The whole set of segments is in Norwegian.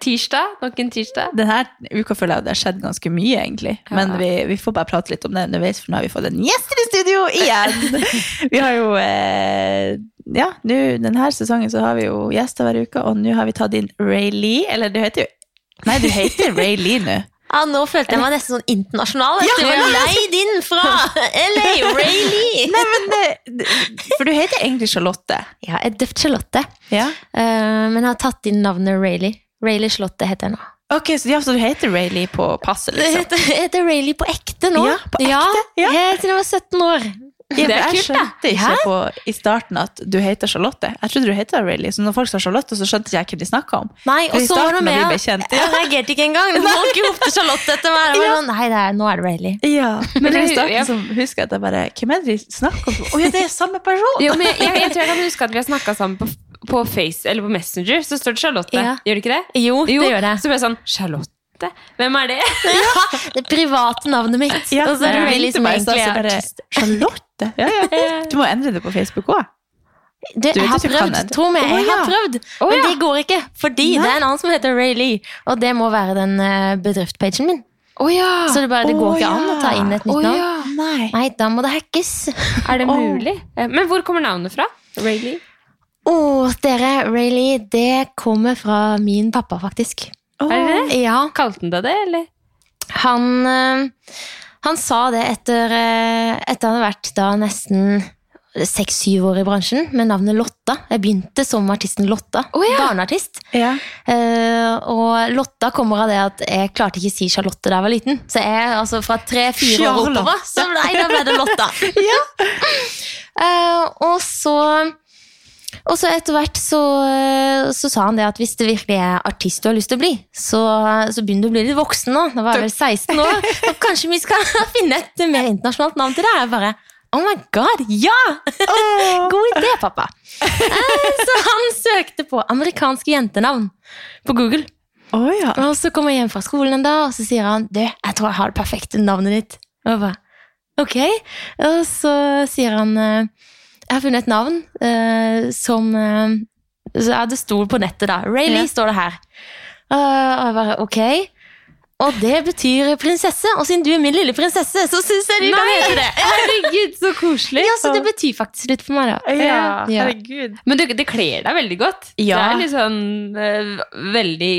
Tirsdag. Nok en tirsdag. Denne uka føler jeg det har skjedd ganske mye, egentlig. Men vi, vi får bare prate litt om det underveis, for nå har vi fått en gjest i studio igjen! vi har jo eh, Ja, nå denne sesongen så har vi jo gjester hver uke, og nå har vi tatt inn Ray Lee. Eller du heter jo Nei, du heter Ray Lee nå. Ja, Nå følte jeg meg nesten sånn internasjonal. Ja, jeg var leid inn fra LA, Rayleigh! Nei, men det, For du heter egentlig Charlotte. Ja, jeg er døpt Charlotte, Ja. Uh, men jeg har tatt inn navnet Rayleigh. Rayleigh Slottet heter jeg nå. Ok, så, ja, så du heter Rayleigh på passet, Jeg liksom? heter, jeg heter Rayleigh på ekte nå. Ja, på ekte, ja. Helt siden jeg var 17 år. Ja, Det er jeg kult, da. skjønte ikke på, i starten at du heter Charlotte. Jeg trodde du heter Rayleigh, så når folk sa Charlotte, så skjønte ikke jeg hva de snakka om. Nei, og så var det med ble kjent, Jeg reagerte ikke engang. Folk ropte Charlotte etter meg. Jeg var sånn, Nei, det er, nå er det Rayleigh. Ja, men Men i jeg- starten jeg- så husker jeg at jeg bare Hvem er det de snakker om? Å ja, det er samme person! Jo, men jeg, jeg, jeg tror jeg kan huske at vi har snakka sammen på, på Face eller på Messenger. Så står det Charlotte. Ja. Gjør det ikke det? Jo, det gjør det. Så ble jeg sånn Charlotte? Hvem er det? Det private navnet mitt. Ja, og så er det ringte meg egentlig så er bare. Charlotte? Ja, ja. Du må endre det på Facebook òg. Det, jeg har prøvd, tro meg, jeg har ja. prøvd. Å, men det går ikke, fordi Nei. det er en annen som heter Rayleigh, og det må være den uh, bedriftspagen min. Oh, ja! Så det, bare, det går oh, ikke an å ta inn et nytt Å navn. ja. Nei. Nei, da må det hackes. Er det mulig? Eh, Men hvor kommer navnet fra? Rayleigh? Å, dere, Rayleigh, det kommer fra min pappa, faktisk. Oh. Er det det? Ja, Kalte han det det, eller? han, eh, han sa det etter, eh, etter han hadde vært da nesten seks-syv år i bransjen med navnet Lotta. Jeg begynte som artisten Lotta. Oh, ja. Barneartist. Ja. Uh, og Lotta kommer av det at jeg klarte ikke å si Charlotte da jeg var liten. Så jeg, altså fra tre-fire år oppover, så nei, da ble det Lotta. Eh, og så og så etter hvert så, eh, så sa han det at hvis det virkelig er artist du har lyst til å bli, så, så begynner du å bli litt voksen nå. Da var jeg vel 16 år. Og kanskje vi skal finne et mer internasjonalt navn til deg? Jeg bare Oh my god, ja! God idé, pappa. Eh, Så han søkte på amerikanske jentenavn på Google. Å ja. Og så kommer jeg hjem fra skolen en dag, og så sier han Du, jeg tror jeg har det perfekte navnet ditt. Og jeg bare, ok. Og så sier han eh, Jeg har funnet et navn uh, som uh, så ja, Det sto på nettet, da. Rayleigh Ja. står det her. Uh, og jeg bare ok. Og det betyr prinsesse, og siden du er min lille prinsesse, så syns jeg du kan hete det. Herregud, så koselig! Ja, så det betyr faktisk litt for meg, da. Ja, Ja. herregud. Men det, det kler deg veldig godt. Ja. Det er litt sånn uh, veldig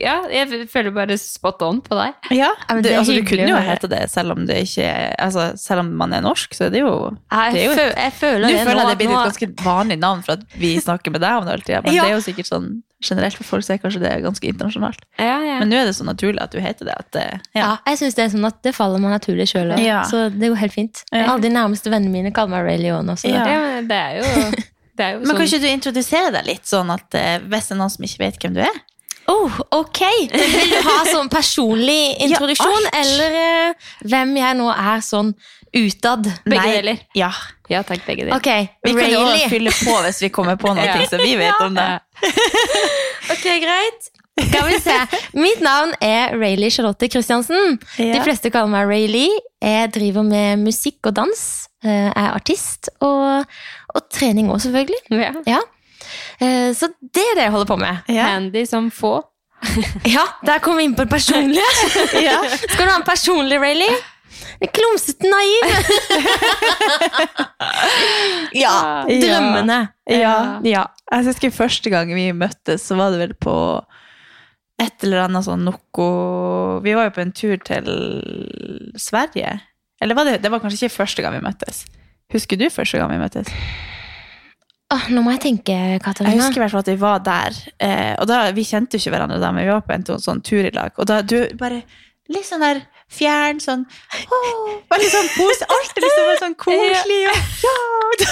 Ja, jeg føler bare spot on på deg. Ja, men du, det er altså, du kunne jo hete det selv om det ikke er altså, Selv om man er norsk, så er det jo Jeg, Det er jo et- jeg føler Nå det føler jeg det blir et ganske vanlig navn for at vi snakker med deg om det hele tida, men Ja. det er jo sikkert sånn generelt for folk så er kanskje det ganske internasjonalt. Ja, ja. Men nå er det så naturlig at du heter det. At ja. Ja, jeg synes det er sånn at det faller meg naturlig sjøl. Ja. Så det går helt fint. Ja. Alle de nærmeste vennene mine kaller meg Ray Leon også. Ja. ja, men det er jo, det er jo Men sånn kan ikke du introdusere deg litt, sånn at eh, hvis det er noen som ikke vet hvem du er? Oh, ok! Vil du ha sånn personlig introduksjon, ja, eller uh, hvem jeg nå er sånn utad? Begge deler. Ja. Ja takk, begge deler. Okay. Vi kan jo fylle på hvis vi kommer på noe Ja. som vi vet om det. Ok, greit. Skal vi se. Mitt navn er Rayleigh Charlotte Christiansen. Ja. De fleste kaller meg Rayleigh. Jeg driver med musikk og dans. Jeg Er artist. Og, og trening òg, selvfølgelig. Ja. Ja. Eh, Så det er det jeg holder på med. Ja. Handy som få. Ja, der kom vi inn på det personlige. Skal du ha en personlig Rayleigh? Klumsete naiv. ja, drømmene. Ja. ja. Jeg husker første gang vi møttes, så var det vel på et eller annet sånn noe Vi var jo på en tur til Sverige. Eller var det, det var kanskje ikke første gang vi møttes? Husker du første gang vi møttes? Åh, nå må jeg tenke, Katarina. Jeg husker i hvert fall at vi var der. Eh, og da, Vi kjente jo ikke hverandre da, men vi var på en sånn tur i lag. Og da du bare litt sånn der fjern, sånn åh, Veldig sånn pose. er liksom sånn koselig. Og, ja,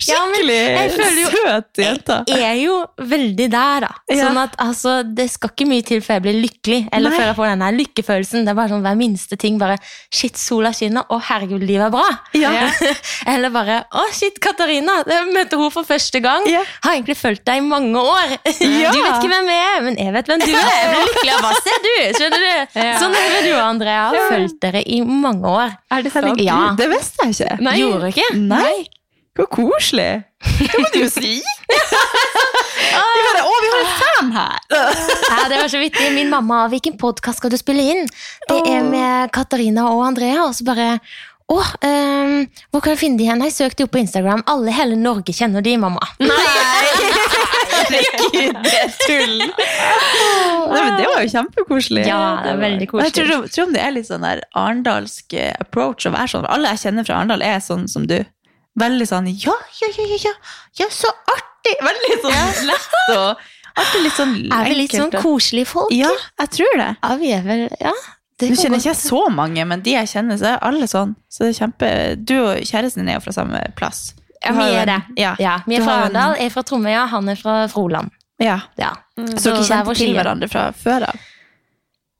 Skikkelig ja, jo- søt jente. Jeg er jo veldig der, da. Sånn at altså, Det skal ikke mye til før jeg blir lykkelig. Eller Nei. før jeg får den lykkefølelsen. Det er bare sånn hver minste ting. bare, Shit, sola skinner. Å, herregud, livet er bra. Ja. Eller bare Å, shit, Katarina. Jeg hun for første gang. Ja. Har egentlig fulgt deg i mange år. Ja. Du vet ikke hvem jeg er, men jeg vet hvem du er. Jeg blir lykkelig av hva ser du. Skjønner du? Sånn er det med du og Andrea. Har fulgt dere i mange år. Er det sant? Herregud, Ja. det visste jeg ikke. Nei. Gjorde ikke? Nei. Hvor koselig. Det må du jo si. De bare, å, vi har en fan her. Ja, det var så vittig. Min mamma, hvilken podkast skal du spille inn? Det er med Katarina og Andrea. Og så bare Å, um, hvor kan jeg finne de hen? Jeg søkte jo på Instagram. Alle i hele Norge kjenner de, mamma. Herregud, det er tull. Nei, men det var jo kjempekoselig. Ja, det er veldig koselig. Jeg tror, tror om det er litt sånn der arendalsk eh, approach å være sånn. Alle jeg kjenner fra Arendal, er sånn som du. Veldig sånn ja, ja, ja, ja, ja, ja så artig! Veldig sånn lett og artig, litt sånn Er vi litt sånn koselige folk? Ja, jeg tror det. Ja, vi er vel Ja. Nå kjenner ikke jeg så mange, men de jeg kjenner, så er alle sånn. Så det er kjempe... Du og kjæresten din er jo fra samme plass. Ja, vi er det. Ja. Ja, vi er fra Arendal. Jeg er fra Tromøya, han er fra Froland. Ja. Ja. Så dere hver kjente til hverandre fra før av?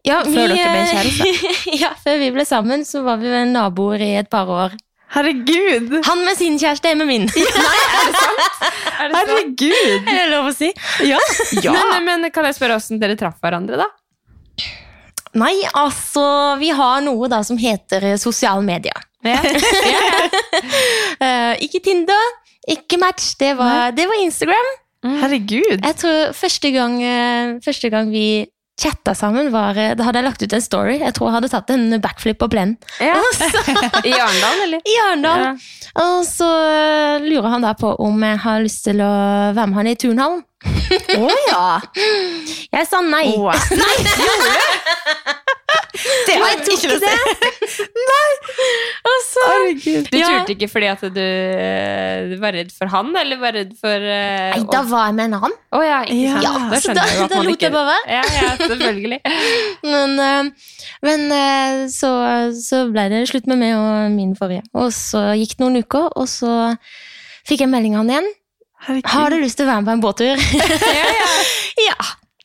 Ja, Før vi, dere ble eh, kjærester? ja, før vi ble sammen, så var vi naboer i et par år. Herregud! Han med sin kjæreste, jeg med min. Nei, Er det sant? Herregud! Er det lov å si? Ja. ja. Men, men kan jeg spørre hvordan dere traff hverandre, da? Nei, altså, vi har noe da som heter sosiale medier. Eh, ikke Tinder, ikke Match, det var, det var Instagram. Herregud. Jeg tror første gang, uh, første gang vi chatta sammen, var eh, Da hadde jeg lagt ut en story. Jeg tror jeg hadde tatt en backflip på plenen. I Arendal, eller? I Arendal. Ja. Og så lurer han da på om jeg har lyst til å være med han i turnhallen. Å ja! Jeg sa nei. Wow. Nei, det gjorde du! Det har jeg ikke lyst til. Og så Du Ja. turte ikke fordi at du du var redd for han, eller var redd for uh, Nei, da var jeg med en annen. Oh, ja, Ja. Ja, da så da- da lot jeg bare være. Ja, ja, selvfølgelig. Men, eh, men eh, så, så ble det slutt med meg og min forrige. Og så gikk det noen uker, og så fikk jeg melding av han igjen. Herregud. Har du lyst til å være med på en båttur? ja,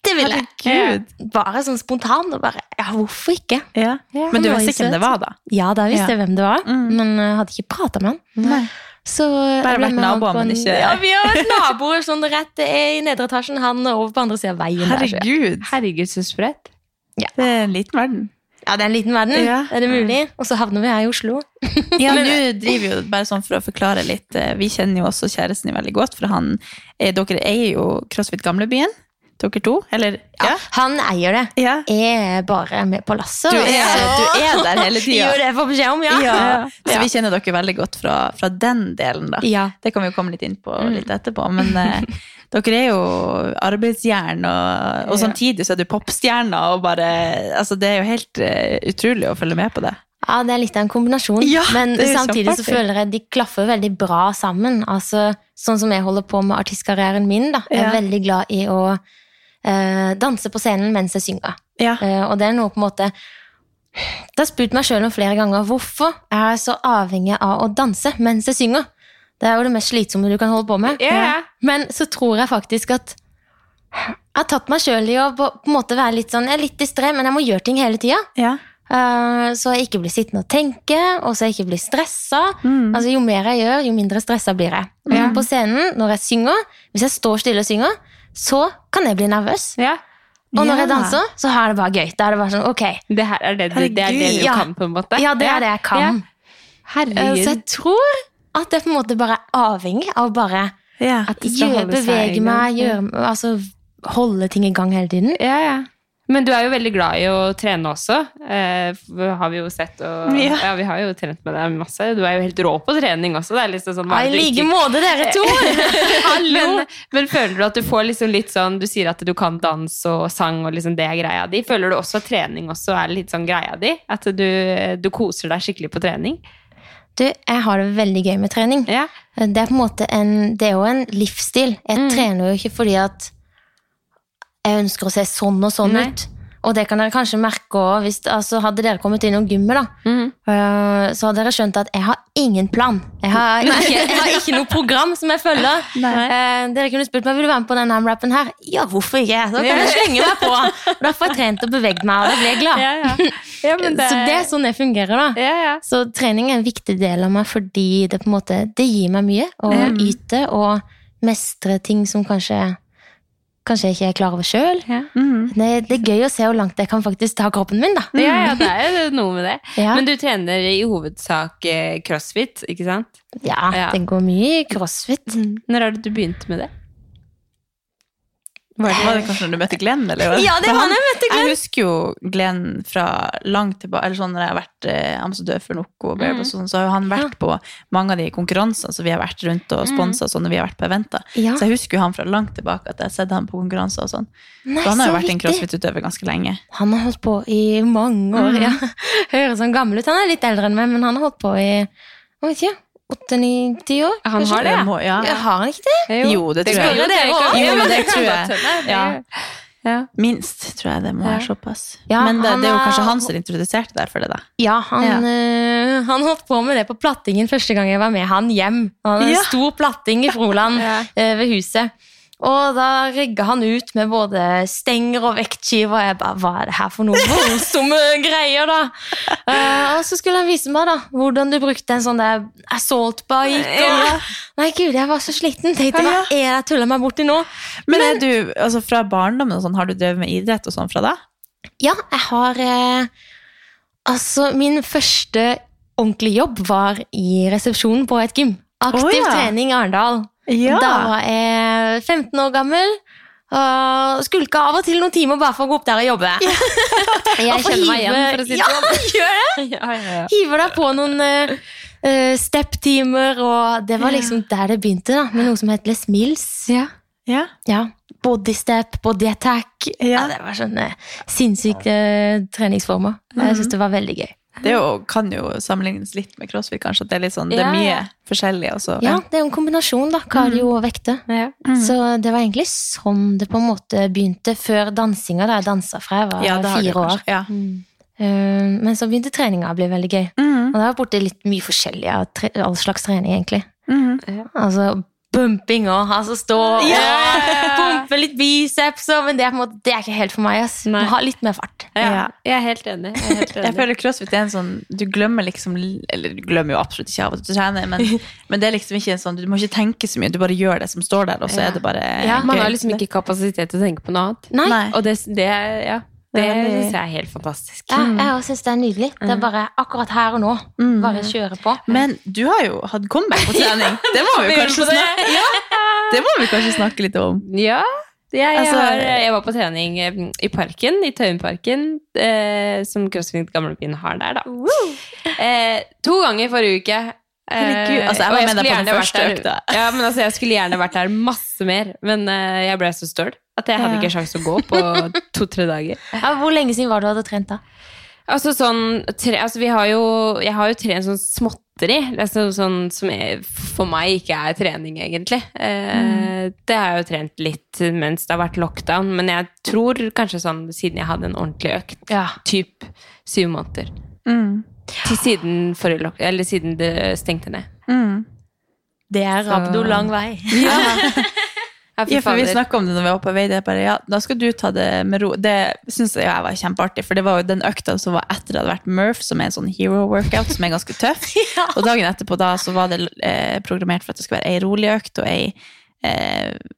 det vil jeg. Herregud. Bare sånn spontan. Og bare, ja, hvorfor ikke? Ja. Men du visste hvem det var, da? Ja, da visste Ja. jeg hvem det var, Mm. men jeg hadde ikke prata med han. Nei. Så Bare ble vært naboer, men ikke- Ja, vi har vært naboer sånn rett i nedre etasjen. Han er over på andre siden av veien. der, så ja. Herregud. så spredt. Ja. Det er en liten verden. Ja, det er en liten verden. Ja. Er det mulig? Og så havner vi her i Oslo. Ja, du driver jo bare sånn for å forklare litt. eh, Vi kjenner jo også kjæresten din veldig godt, for han, eh, dere eier jo CrossFit Gamlebyen, dere to. Eller? Ja, Han eier det. Ja. Jeg er bare med på lasset. Du du er der hele tida. Gjør det jeg får beskjed om, ja. Ja. Så vi kjenner dere veldig godt fra, fra den delen, da. Ja. Det kan vi jo komme litt inn på litt etterpå. Men eh, dere er jo arbeidsjern, og, og samtidig så er du popstjerner. Og bare, altså, det er jo helt uh, utrolig å følge med på det. Ja, det er litt av en kombinasjon. Ja, men samtidig så føler jeg de klaffer veldig bra sammen. Altså, sånn som jeg holder på med artistkarrieren min, da. Jeg er Ja. veldig glad i å eh, danse på scenen mens jeg synger. Ja. Eh, og det er noe på en måte Det har spurt meg sjøl om flere ganger hvorfor er jeg så avhengig av å danse mens jeg synger. Det er jo det mest slitsomme du kan holde på med. Yeah. ja. Men så tror jeg faktisk at jeg har tatt meg sjøl i å på, på en måte være litt sånn Jeg er litt distré, men jeg må gjøre ting hele tida. Ja. Uh, så jeg ikke blir sittende og tenke, og så jeg ikke blir stressa. Mm. Altså, jo mer jeg gjør, jo mindre stressa blir jeg. Ja. På scenen, når jeg synger, hvis jeg står stille og synger, så kan jeg bli nervøs. Ja. Og når jeg danser, så er det bare gøy. Da er det bare sånn, ok, Det her er det, du- det, er det du kan, på en måte? ja, det er det jeg kan. Eh, Herregud. Så jeg tror at det på en måte bare er avhengig av bare Ja. At det gjøre, bevege meg, gjøre, altså holde ting i gang hele tiden. Ja, ja. Men du er jo veldig glad i å trene også, eh, har vi jo sett. Og, ja. Ja. vi har jo trent med deg masse. Du er jo helt rå på trening også. Det er liksom sånn, I like ikke- måte, dere to! Hallo! Men, men føler du at du får liksom litt sånn Du sier at du kan dans og sang, og liksom det er greia di. Føler du også at trening også er litt sånn greia di? At du, du koser deg skikkelig på trening? Du, jeg har det veldig gøy med trening. Ja. Det er på en måte en, det er jo en livsstil. Jeg trener jo ikke fordi at jeg ønsker å se sånn og sånn Nei. ut. Og det kan dere kanskje merke også, altså, Hadde dere kommet innom gymmet, da, øh, så hadde dere skjønt at jeg har ingen plan. Jeg har ikke, jeg har ikke noe program som jeg følger. Uh, dere kunne spurt meg vil du være med på denne rappen her. Ja, hvorfor ikke? Da kan jeg slenge meg på. Og da får jeg trent og bevegd meg, og da blir jeg glad. Ja, ja. Ja, det, Så det er sånn jeg fungerer, da. ja, ja. Så trening er en viktig del av meg fordi det på en måte Det gir meg mye å yte og mestre ting som kanskje Kanskje jeg ikke er klar over sjøl. Mhm. Det, det er gøy å se hvor langt jeg kan faktisk ta kroppen min, da. Ja, ja, det er jo noe med det. Ja, Men du trener i hovedsak eh, crossfit, ikke sant? ja ja. det går mye i crossfit. Når er det du begynte med det? Var det, var det kanskje når du møtte Glenn? Eller? Ja, det var han- når jeg møtte Glenn. Jeg husker jo Glenn fra langt tilbake, eller sånn når jeg har vært eh, ambassadør for Noco og mm. sånn, så har han vært på mange av de konkurransene som vi har vært rundt og sponsa sånn når vi har vært på eventer. Ja. Så jeg husker jo han fra langt tilbake, at jeg har sett han på konkurranser og sånn. Nei, Så han har jo vært vært en crossfit-utøver ganske lenge. Han har holdt på i mange år. Ja. Høres sånn gammel ut. Han er litt eldre enn meg, men han har holdt på i jeg vet ikke, åtte-ni-ti år. Han kanskje? har det, ja. Ja. Ja, Har han ikke det? Jo, det tror jeg. Det. Jo, men det tror jeg. Ja. Ja. Minst, tror jeg det må være såpass. Ja, Men det, det er jo kanskje han som introduserte deg for det, da. Ja, han, øh, han holdt på med det på plattingen første gang jeg var med han hjem. Han hadde en Ja. stor platting i Froland Ja. øh, ved huset. Og da rigga han ut med både stenger og vektskiver. Og jeg bare, hva er det her for noe voldsomme greier, da? Uh, og så skulle han vise meg da, hvordan du brukte en sånn der assault bike. Og, Nei, gud, jeg var så sliten. Tenkte, hva er det jeg tuller meg borti nå? Men er du, altså fra barndommen og sånn, har du drevet med idrett og sånn fra da? Ja, jeg har eh, Altså, min første ordentlige jobb var i resepsjonen på et gym. Aktiv oh, ja. trening i Arendal. Ja. Da var jeg 15 år gammel. Og skulka av og til noen timer bare for å gå opp der og jobbe. Jeg kjenner meg igjen, for å si det ja, sånn. gjør det! Ja, ja, ja. Hiver deg på noen uh, step-timer, og det var liksom der det begynte, da, med noe som het Les Mills. Ja. Ja. Ja, Body step, body attack. Ja. Ja. det var sånne sinnssyke eh, treningsformer. Jeg syns det var veldig gøy. Det jo, kan jo sammenlignes litt med crossfit, kanskje. At det er litt sånn, det er mye forskjellig. Også. Ja, det er jo en kombinasjon, da. Kardio og vekter. Ja. Så det var egentlig sånn det på en måte begynte før dansinga, da jeg dansa fra jeg var Ja, fire år. Ja. Mm. Men så begynte treninga å bli veldig gøy. Mm. Og har var borti litt mye forskjellig av all slags trening, egentlig. Mhm. Altså bumping og altså stå og pumpe litt biceps, og, men det er, på en måte, det er ikke helt for meg. ass. Nei. Må ha litt mer fart. Ja. Ja. Jeg er helt enig. Jeg, er helt Jeg føler crossfit er en sånn Du glemmer liksom Eller du glemmer jo absolutt ikke av at du trener, men, men det er liksom ikke en sånn Du må ikke tenke så mye, du bare gjør det som står der, og så Ja. er det bare Ja, Man har liksom ikke kapasitet til å tenke på noe annet. Nei. Nei. Og det, det, ja, det er syns jeg er helt fantastisk. Ja, jeg også syns det er nydelig. Det er bare akkurat her og nå. Bare kjøre på. Men du har jo hatt comeback på trening. Det må vi kanskje snakke ja. Det må vi kanskje snakke litt om. Ja. Jeg, Altså- har, jeg var på trening eh, i parken, i Tøyenparken, eh, som CrossFit Gamlebyen har der, da. Eh, to ganger forrige uke. Eh, Herregud, altså, jeg og var med deg på den første økta. Ja, men altså, jeg skulle gjerne vært der masse mer, men eh, jeg ble så støl at jeg hadde Ja. ikke sjans å gå på to-tre dager. Ja, hvor lenge siden var det du hadde trent, da? Altså sånn tre, altså vi har jo, Jeg har jo trent sånn småtteri, altså sånn som er, for meg ikke er trening, egentlig. Eh, Det har jeg jo trent litt mens det har vært lockdown, men jeg tror kanskje sånn siden jeg hadde en ordentlig økt, Ja. typ syv måneder. Mm. Til siden, forrige lock, eller siden det stengte ned. Mm. Det er rabdo lang vei. Ja, Ja, for vi snakka om det når vi var på vei. Det bare, ja, da skal du ta det med ro. Det syns jeg var kjempeartig, for det var jo den økta som var etter det hadde vært Murph, som er en sånn hero workout, som er ganske tøff. Og dagen etterpå da så var det eh, programmert for at det skulle være ei rolig økt og ei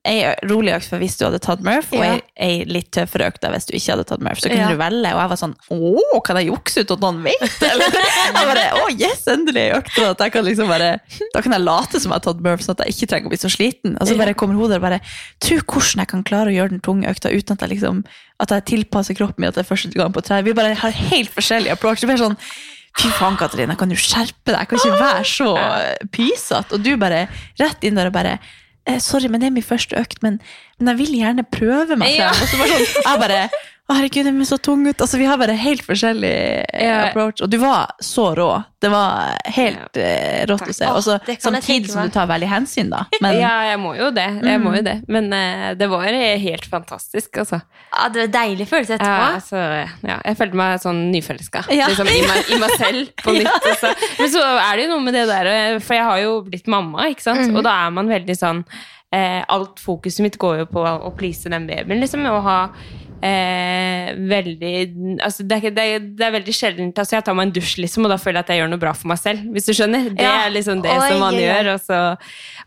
ei rolig økt for hvis du hadde tatt Murph, og ei, ei litt tøffere økt hvis du ikke hadde tatt Murph. Så kunne Ja. du velge, og jeg var sånn Å, kan jeg jukse ut at noen vet? Eller? Jeg bare, å yes, endelig ei økt. At jeg kan liksom bare, da kan jeg late som jeg har tatt Murph, sånn at jeg ikke trenger å bli så sliten. Og så bare kommer hodet og bare Tro hvordan jeg kan klare å gjøre den tunge økta uten at jeg liksom at jeg tilpasser kroppen min at det er første gang på tre Vi bare har helt forskjellig approach. Det blir sånn Fy faen, Katarina, kan du skjerpe deg? Jeg kan ikke være så pysete. Og du bare rett inn der og bare eh, Sorry, men det er min første økt, men, men jeg vil gjerne prøve meg Ja. Og så bare sånn, jeg bare herregud, de er så tung ut. Altså, vi har bare helt forskjellig yeah. Approach. Og du var så rå. Det var helt yeah. rått å se. Også, jeg samtidig som du tar veldig hensyn, da. Men ja, jeg må jo det. Jeg må jo det. Men uh, det var helt fantastisk, altså. Ja, det var en deilig følelse Ja, etterpå. altså, ja, jeg følte meg sånn nyforelska Ja. liksom, i, meg, i meg selv på nytt. Altså. Men så er det jo noe med det der, eh, for jeg har jo blitt mamma, ikke sant? og da er man veldig sånn eh, Alt fokuset mitt går jo på å please den babyen, liksom. Og ha eh, veldig altså det, er, det, er, det er veldig sjeldent altså Jeg tar meg en dusj, liksom, og da føler jeg at jeg gjør noe bra for meg selv. Hvis du skjønner? Det Ja. er liksom det Oi, som man oi. gjør. Og så,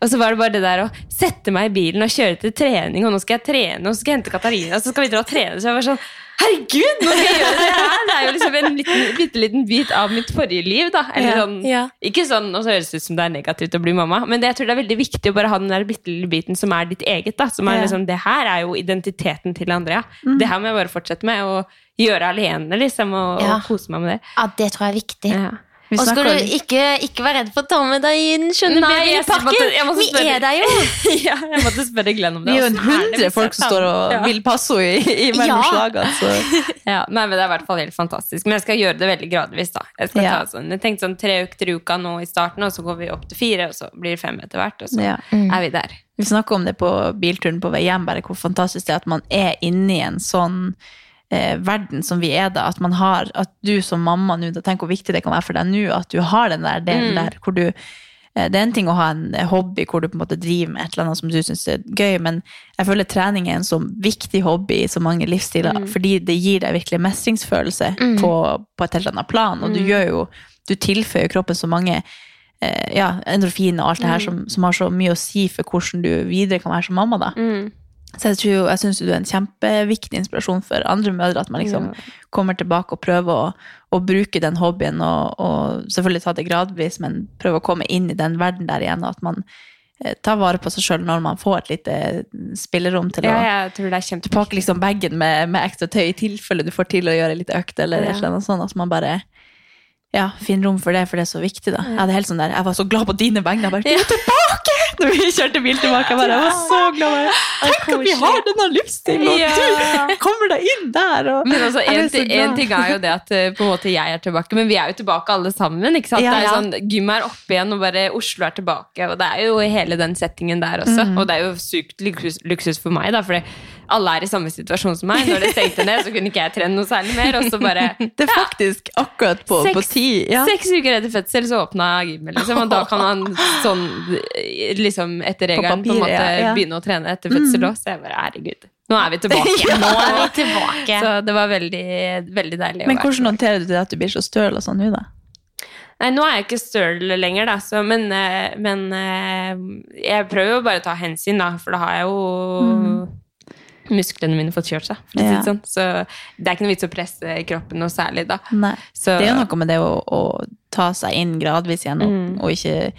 og så var det bare det der å sette meg i bilen og kjøre til trening, og nå skal jeg trene, og så skal jeg hente Katarina, og så skal vi dra og trene. Så jeg var sånn Herregud, nå skal jeg gjøre det her! Det er jo liksom en liten, bitte liten bit av mitt forrige liv, da. Eller sånn, ja. Ikke sånn, og så høres det ut som det er negativt å bli mamma, men det, jeg tror det er veldig viktig å bare ha den der bitte lille biten som er ditt eget. da, som er Ja. liksom, Det her er jo identiteten til Andrea. Det her må jeg bare fortsette med, og gjøre alene, liksom, og, og kose meg med det. Ja, det tror jeg er viktig. Ja. Vi Og skal du ikke, ikke være redd for å ta med deg inn skjønne måtte Vi er der jo! ja, jeg måtte spørre Glenn om det. Vi er jo en hundre folk som står og Ja. vil passe henne i, i mellom Ja. slagene. Så. Ja, nei, men Det er i hvert fall helt fantastisk. Men jeg skal gjøre det veldig gradvis. da. Jeg skal Ja. ta sånn, jeg tenkte sånn tre økter i uka nå i starten, og så går vi opp til fire, og så blir det fem etter hvert. Og så Ja. er vi der. Vi snakka om det på bilturen på vei hjem, bare hvor fantastisk det er at man er inne i en sånn eh, verden som vi er da. At man har, at du som mamma nå, tenk hvor viktig det kan være for deg nå, at du har den der delen der hvor du eh, det er en ting å ha en hobby hvor du på en måte driver med et eller annet som du syns er gøy, men jeg føler trening er en så viktig hobby i så mange livsstiler, fordi det gir deg virkelig mestringsfølelse på, på et helt annet plan, og du gjør jo Du tilføyer kroppen så mange eh, ja, endorfin og alt det her som, som har så mye å si for hvordan du videre kan være som mamma. da. Så jeg, tror, jeg syns du er en kjempeviktig inspirasjon for andre mødre, at man liksom kommer tilbake og prøver å, å bruke den hobbyen, og, og selvfølgelig ta det gradvis, men prøve å komme inn i den verden der igjen, og at man eh, tar vare på seg sjøl når man får et lite spillerom til Ja, å pakker liksom bagen med, med ekstra tøy i tilfelle du får til å gjøre litt økt, eller ja. eller noe sånt, at man bare ja, finne rom for det, for det er så viktig, da. Jeg, helt sånn der, jeg var så glad på dine vegne. Jeg bare, du er tilbake! Når vi kjørte bil tilbake, jeg bare, jeg var så glad. Tenk at vi har denne livsstilen, og du kommer deg inn der! Og, Men altså, en, en ting er jo det at eh, på en måte jeg er tilbake, men vi er jo tilbake alle sammen. ikke sant? Ja, det er jo sånn, Gym er oppe igjen, og bare Oslo er tilbake. Og det er jo hele den settingen der også. Mm. Og det er jo sykt luksus, luksus for meg, da, fordi alle er i samme situasjon som meg. Når det stengte ned, så kunne ikke jeg trene noe særlig mer. Og så bare Det er faktisk akkurat på, på ti. Ja. Seks uker etter fødsel så åpna gymmet, liksom, og da kan man sånn liksom etter regelen på en måte ja, ja. begynne å trene etter fødsel òg. Så jeg bare herregud. Nå er vi tilbake. Nå er vi tilbake. Så det var veldig, veldig deilig. å Men være hvordan håndterer du det at du blir så støl og sånn nå, da? Nei, nå er jeg ikke støl lenger, da, så, men, eh, men eh, jeg prøver jo bare å ta hensyn, da, for da har jeg jo musklene mine fått kjørt seg. For å si Ja. det, sånn. Så det er ikke noe vits å presse kroppen noe særlig da. Så, Det er jo noe med det å, å ta seg inn gradvis igjen, og, Mm. og ikke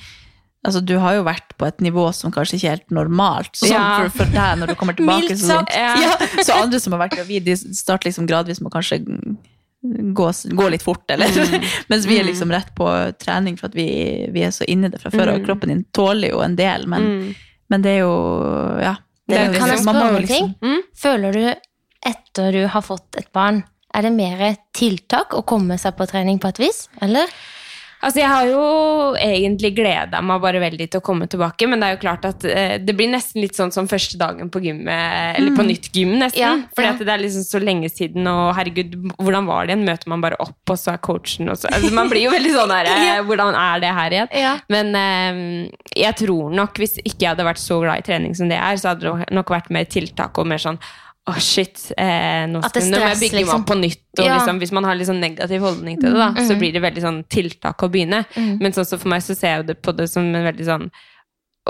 Altså, du har jo vært på et nivå som kanskje ikke er helt normalt. Så sånn Ja. for, for deg når du kommer tilbake så, sagt. Ja. så andre som har vært gravid, de starter liksom gradvis med å kanskje gå, gå litt fort, eller Mm. Mens vi er liksom rett på trening for at vi, vi er så inni det fra før, og kroppen din tåler jo en del, men, Mm. men det er jo Ja. Det Kan jeg liksom- spørre om ting? Mm. Føler du etter du har fått et barn, er det mer tiltak å komme seg på trening på et vis? Eller? Altså, jeg har jo egentlig gleda meg bare veldig til å komme tilbake, men det er jo klart at eh, det blir nesten litt sånn som første dagen på gymmet, eller på nytt gym, nesten. Ja, Fordi ja. at det er liksom så lenge siden, og herregud, hvordan var det igjen? Møter man bare opp, og så er coachen og så altså, Man blir jo veldig sånn her eh, Hvordan er det her igjen? Ja. Men eh, jeg tror nok, hvis ikke jeg hadde vært så glad i trening som det er, så hadde det nok vært mer tiltak og mer sånn Å, shit, eh, nå, det nå må jeg stress, bygge meg liksom. opp på nytt. Og Ja. liksom, hvis man har litt sånn negativ holdning til det, da, så blir det veldig sånn tiltak å begynne. Men sånn så for meg så ser jeg det på det som en veldig sånn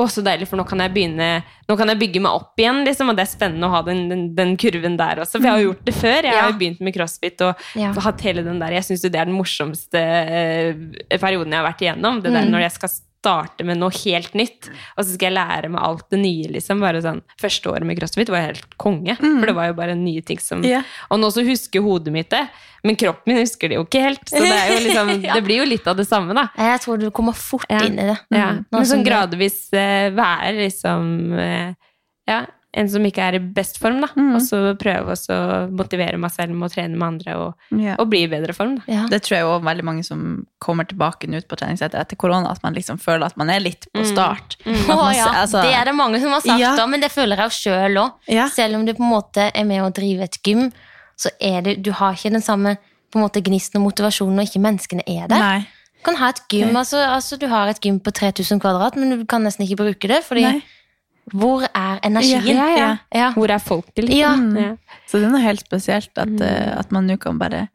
å, så deilig, for nå kan jeg begynne Nå kan jeg bygge meg opp igjen, liksom, og det er spennende å ha den, den, den kurven der også. For jeg har jo gjort det før. Jeg Ja. har jo begynt med crossfit og Ja. hatt hele den der Jeg syns jo det er den morsomste eh, perioden jeg har vært igjennom. Det der når jeg skal starte med noe helt nytt, og så skal jeg lære meg alt det nye, liksom. Bare sånn, Første året med crossfit var helt konge, for det var jo bare nye ting som yeah. Og nå så husker hodet mitt det, men kroppen min husker det jo ikke helt. Så det, er jo liksom, det blir jo litt av det samme, da. Jeg tror du kommer fort Ja. inn i det. Ja. Nå Men sånn gradvis uh, være liksom uh, Ja, en som ikke er i best form, da. Og så prøve å motivere meg selv med å trene med andre og, yeah. og bli i bedre form, da. Ja. Det tror jeg også veldig mange som kommer tilbake nå ut på treningssenter etter korona, at man liksom føler at man er litt på start. Mm. Mm. man ja, altså- det er det mange som har sagt, Ja. da, men det føler jeg jo sjøl òg. Ja. Selv om du på en måte er med å drive et gym, så er det, du har ikke den samme på en måte gnisten og motivasjonen når ikke menneskene er der. Nei. Du kan ha et gym, altså, altså Du har et gym på 3000 kvadrat, men du kan nesten ikke bruke det. Fordi Nei. Hvor er energien? Ja, ja, ja. Ja. Hvor er folket, liksom? Ja. Ja. Så det er noe helt spesielt at, eh, at man nå kan bare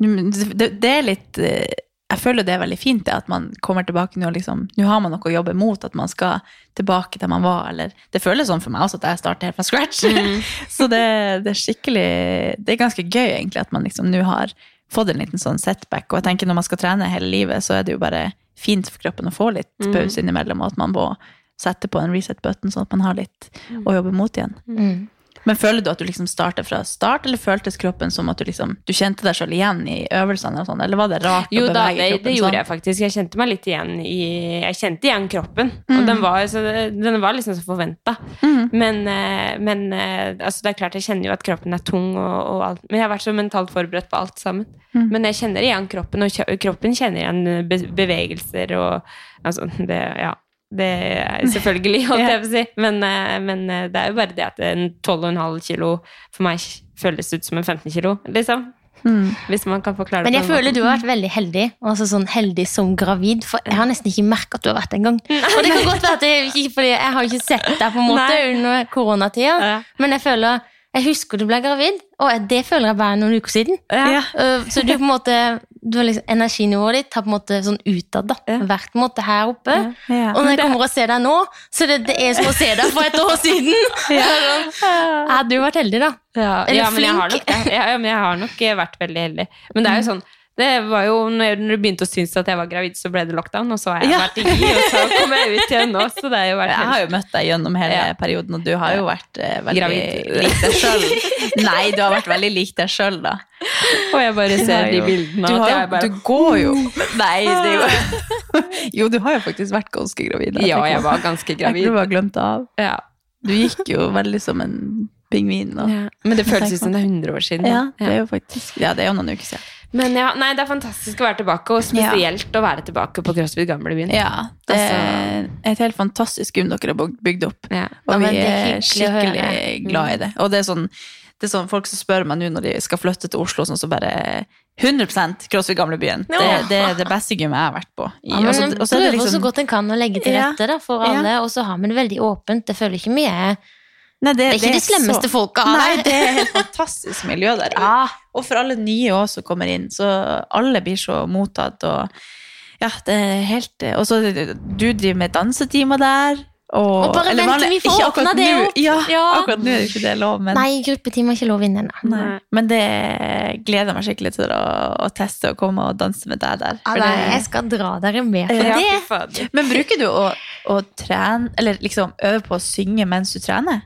det, det er litt eh, Jeg føler det er veldig fint det at man kommer tilbake nå liksom Nå har man noe å jobbe mot, at man skal tilbake til man var, eller Det føles sånn for meg også at jeg starter helt fra scratch. Så det, det er skikkelig Det er ganske gøy, egentlig, at man liksom nå har fått en liten sånn setback. Og jeg tenker når man skal trene hele livet, så er det jo bare fint for kroppen å få litt pause innimellom, og at man må sette på en reset button, sånn at man har litt å jobbe mot igjen. Mm. Men føler du at du liksom starter fra start, eller føltes kroppen som at du liksom Du kjente deg sjøl igjen i øvelsene, og sånn, eller var det rart Jo å da, bevege det, kroppen det gjorde sånn? jeg faktisk. Jeg kjente meg litt igjen i Jeg kjente igjen kroppen. Mm. Og den var, så den var liksom så forventa. Men, eh, men eh, altså det er klart, jeg kjenner jo at kroppen er tung, og, og alt. Men jeg har vært så mentalt forberedt på alt sammen. Mm. Men jeg kjenner igjen kroppen, og kroppen kjenner igjen bevegelser og altså, det, ja. Det er selvfølgelig, holdt jeg på å si. Men, eh, men eh, det er jo bare det at en 12,5 kilo for meg føles ut som en 15 kilo, liksom. Hvis man kan forklare det Men jeg føler du har vært veldig heldig. Altså sånn heldig som gravid, For jeg har nesten ikke merka at du har vært det engang. Og det kan godt være at er ikke jeg har ikke sett deg på en måte Nei. under koronatida. Ja. Men jeg føler Jeg husker du ble gravid, og det føler jeg bare noen uker siden. Ja. Uh, Så du på en måte liksom, Energinivået ditt har på en måte sånn utad. da Ja. Vært på en måte her oppe. Ja. Og når jeg kommer og ser deg nå, så det, det er som å se deg for et år siden. Ja. Jeg hadde jo vært heldig, da. Ja, Eller ja, men jeg har flink. nok det. Ja, ja, men jeg har nok vært veldig heldig. Men det er jo sånn det var jo, når du begynte å synes at jeg var gravid, så ble det lockdown, og så har jeg Ja. vært i og så kom jeg ut igjen nå, så det har jo vært Jeg har jo møtt deg gjennom hele Ja. perioden, og du har jo vært eh, veldig Gravid. lik deg sjøl. Nei, du har vært veldig lik deg sjøl, da. Og jeg bare ser de bildene, Du, har, jeg bare du går jo Nei, det er jo Jo, du har jo faktisk vært ganske gravid. Ja, jeg var ganske Jeg gravid. tror du har glemt av. Ja. Du gikk jo veldig som en pingvin. Og, Ja. Men det føles ut som det er 100 år siden. da. Ja, det er jo faktisk Ja, det er jo noen uker siden. Men ja, nei, det er fantastisk å være tilbake, og spesielt å være tilbake på CrossFit Gamlebyen. Ja, det Altså- er et helt fantastisk gym dere har bygd- opp. Ja. Og Ja, vi er skikkelig glad i det. Og det er sånn, det er sånn folk som spør meg nå når de skal flytte til Oslo, sånn så bare 100% CrossFit Gamlebyen. Det, Ja. det er det beste gymmet jeg har vært på. I, Ja, men og så- og så det liksom- godt en kan å legge til rette da, for Ja. alle, og så har vi det veldig åpent. Det føler ikke mye Nei, Det er ikke de slemmeste folka her. Nei, det er helt fantastisk miljø der. Ja. Og for alle nye også som kommer inn, så alle blir så mottatt. Og ja, det er helt Og så du driver med dansetimer der. Og, Og bare eller vent til vi får åpna det opp. Ja, Ja. akkurat nå er det ikke det lov, men, Nei, gruppetimer er ikke lov inne ennå. men det gleder jeg meg skikkelig til å, å teste og komme og danse med deg der. Ja, nei, det- jeg skal dra dere med på Ja, det. Men bruker du å, å trene, eller liksom øve på å synge mens du trener?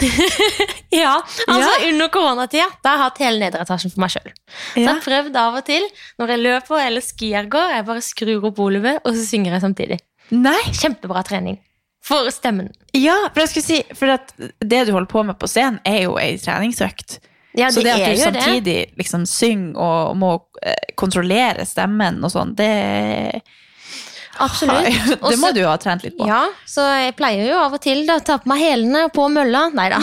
Ja, altså Under koronatida da har jeg hatt hele nedre etasjen for meg sjøl. Så jeg har prøvd av og til når jeg løper eller skier går, jeg bare skrur opp volumet, og så synger jeg samtidig. Nei! Kjempebra trening. For stemmen. Ja, for jeg skulle si, for at det du holder på med på scenen, er jo ei treningsøkt. Ja, Så det at du det. samtidig liksom synger og må eh, kontrollere stemmen og sånn, det Absolutt. Det må Også- du jo ha trent litt på. Ja, så jeg pleier jo av og til da, å ta på meg hælene på mølla. Nei da.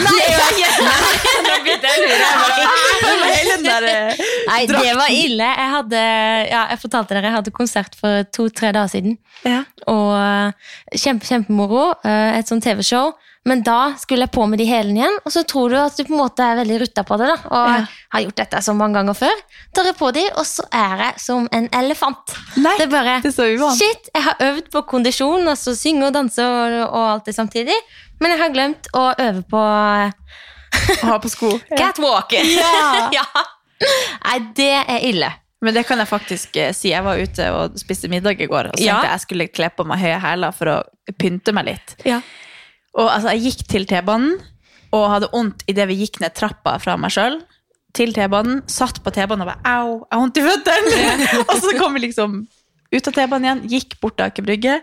Nei, det var ille. Jeg hadde, ja, jeg fortalte dere, jeg hadde konsert for to-tre dager siden. Ja. Og eh, kjempe, kjempemoro. eh, Et sånt TV-show. Men da skulle jeg på med de hælene igjen, og så tror du at du på en måte er veldig rutta på det. da Og Ja. har gjort dette så mange ganger før. Tar jeg på de, og så er jeg som en elefant. Nei, det er bare det så uvant. Shit, jeg har øvd på kondisjon, altså synge og danse og, og alt det samtidig. Men jeg har glemt å øve på Ha på sko. catwalk. Ja. ja. Nei, det er ille. Men det kan jeg faktisk eh, si. Jeg var ute og spiste middag i går, og så Ja. tenkte jeg jeg skulle kle på meg høye hæler for å pynte meg litt. Ja. Og altså, jeg gikk til T-banen og hadde vondt idet vi gikk ned trappa fra meg sjøl. Til T-banen, satt på T-banen og bare au, jeg har vondt i føttene! og så kom vi liksom ut av T-banen igjen, gikk bort til Aker Brygge.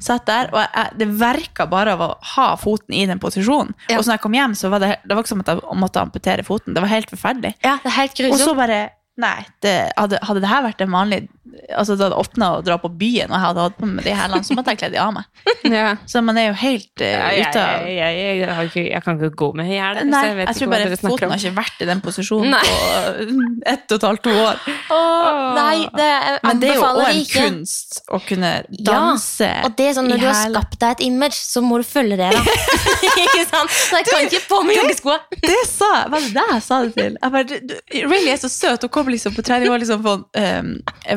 Satt der, og jeg, det verka bare av å ha foten i den posisjonen. Ja. Og så når jeg kom hjem, så var det, det var ikke som at jeg måtte amputere foten. Det var helt forferdelig. Ja, det er helt Og så bare Nei, det, hadde, hadde det her vært en vanlig Altså det hadde åpna å dra på byen, og jeg hadde hatt på meg de hælene, så måtte jeg kledd de av meg. Ja. Så man er jo helt uh, ute av jeg, jeg, jeg, har ikke, jeg kan ikke gå med hæl. Nei, så jeg, vet ikke tror hva bare dere foten om. har ikke vært i den posisjonen Nei. på ett og et halvt to år. Nei, det Men det er jo også òg en ikke. kunst å kunne danse ja, Og det er sånn, i når du har skapt deg et image, så må du følge det, da. ikke sant? Så jeg kan ikke på meg joggeskoa. Det sa jeg, var det det jeg sa det til? Jeg bare, du, du, Rayleigh er så søt, å kommer liksom på trening Var liksom på, um,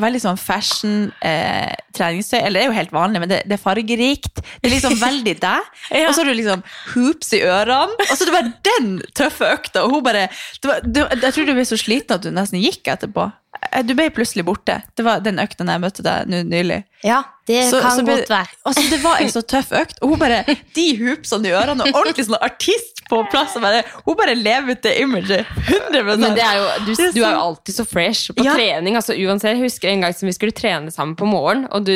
veldig sånn fashion eh, treningstøy. Eller det er jo helt vanlig, men det, det er fargerikt. Det er liksom veldig deg. Og så har du liksom hoops i ørene. Og så det bare den tøffe økta, og hun bare det var, du, Jeg tror du ble så sliten at du nesten gikk etterpå. Eh, Du ble plutselig borte. Det var den økta jeg møtte deg nå nylig. Ja, det Så- kan så ble- godt være. Altså, det var en så tøff økt, og hun bare De hoopsene i ørene, og ordentlig sånn artist på plass. Bare, hun bare lever ut det imaget. 100 Men det er jo, du, er du er jo alltid så fresh på Ja. trening. altså uansett, Jeg husker en gang som vi skulle trene sammen på morgen, og du,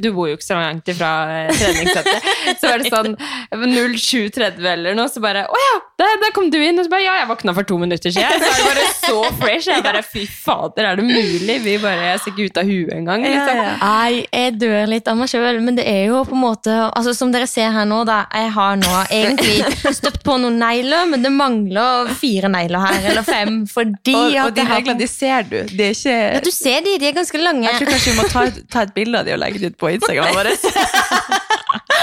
du bor jo ikke så langt ifra eh, treningssettet. Så var det sånn 07.30 eller noe, så bare Å ja, der, der kom du inn! Og så bare Ja, jeg våkna for to minutter siden. Så er det bare så fresh. Jeg bare Fy fader, er det mulig? Vi bare, Jeg ser ikke ut av huet engang. Liksom. Ja, ja. Nei, jeg dør litt av meg sjøl, men det er jo på en måte altså Som dere ser her nå, da. Jeg har nå egentlig støpt på noen negler, men det mangler fire negler her, eller fem. Fordi Og, og de neglene, de ser du. De er ikke ja, Du ser de, de er ganske lange. Jeg tror kanskje vi må ta, ta et bilde av de og legge det ut på Instagram vår.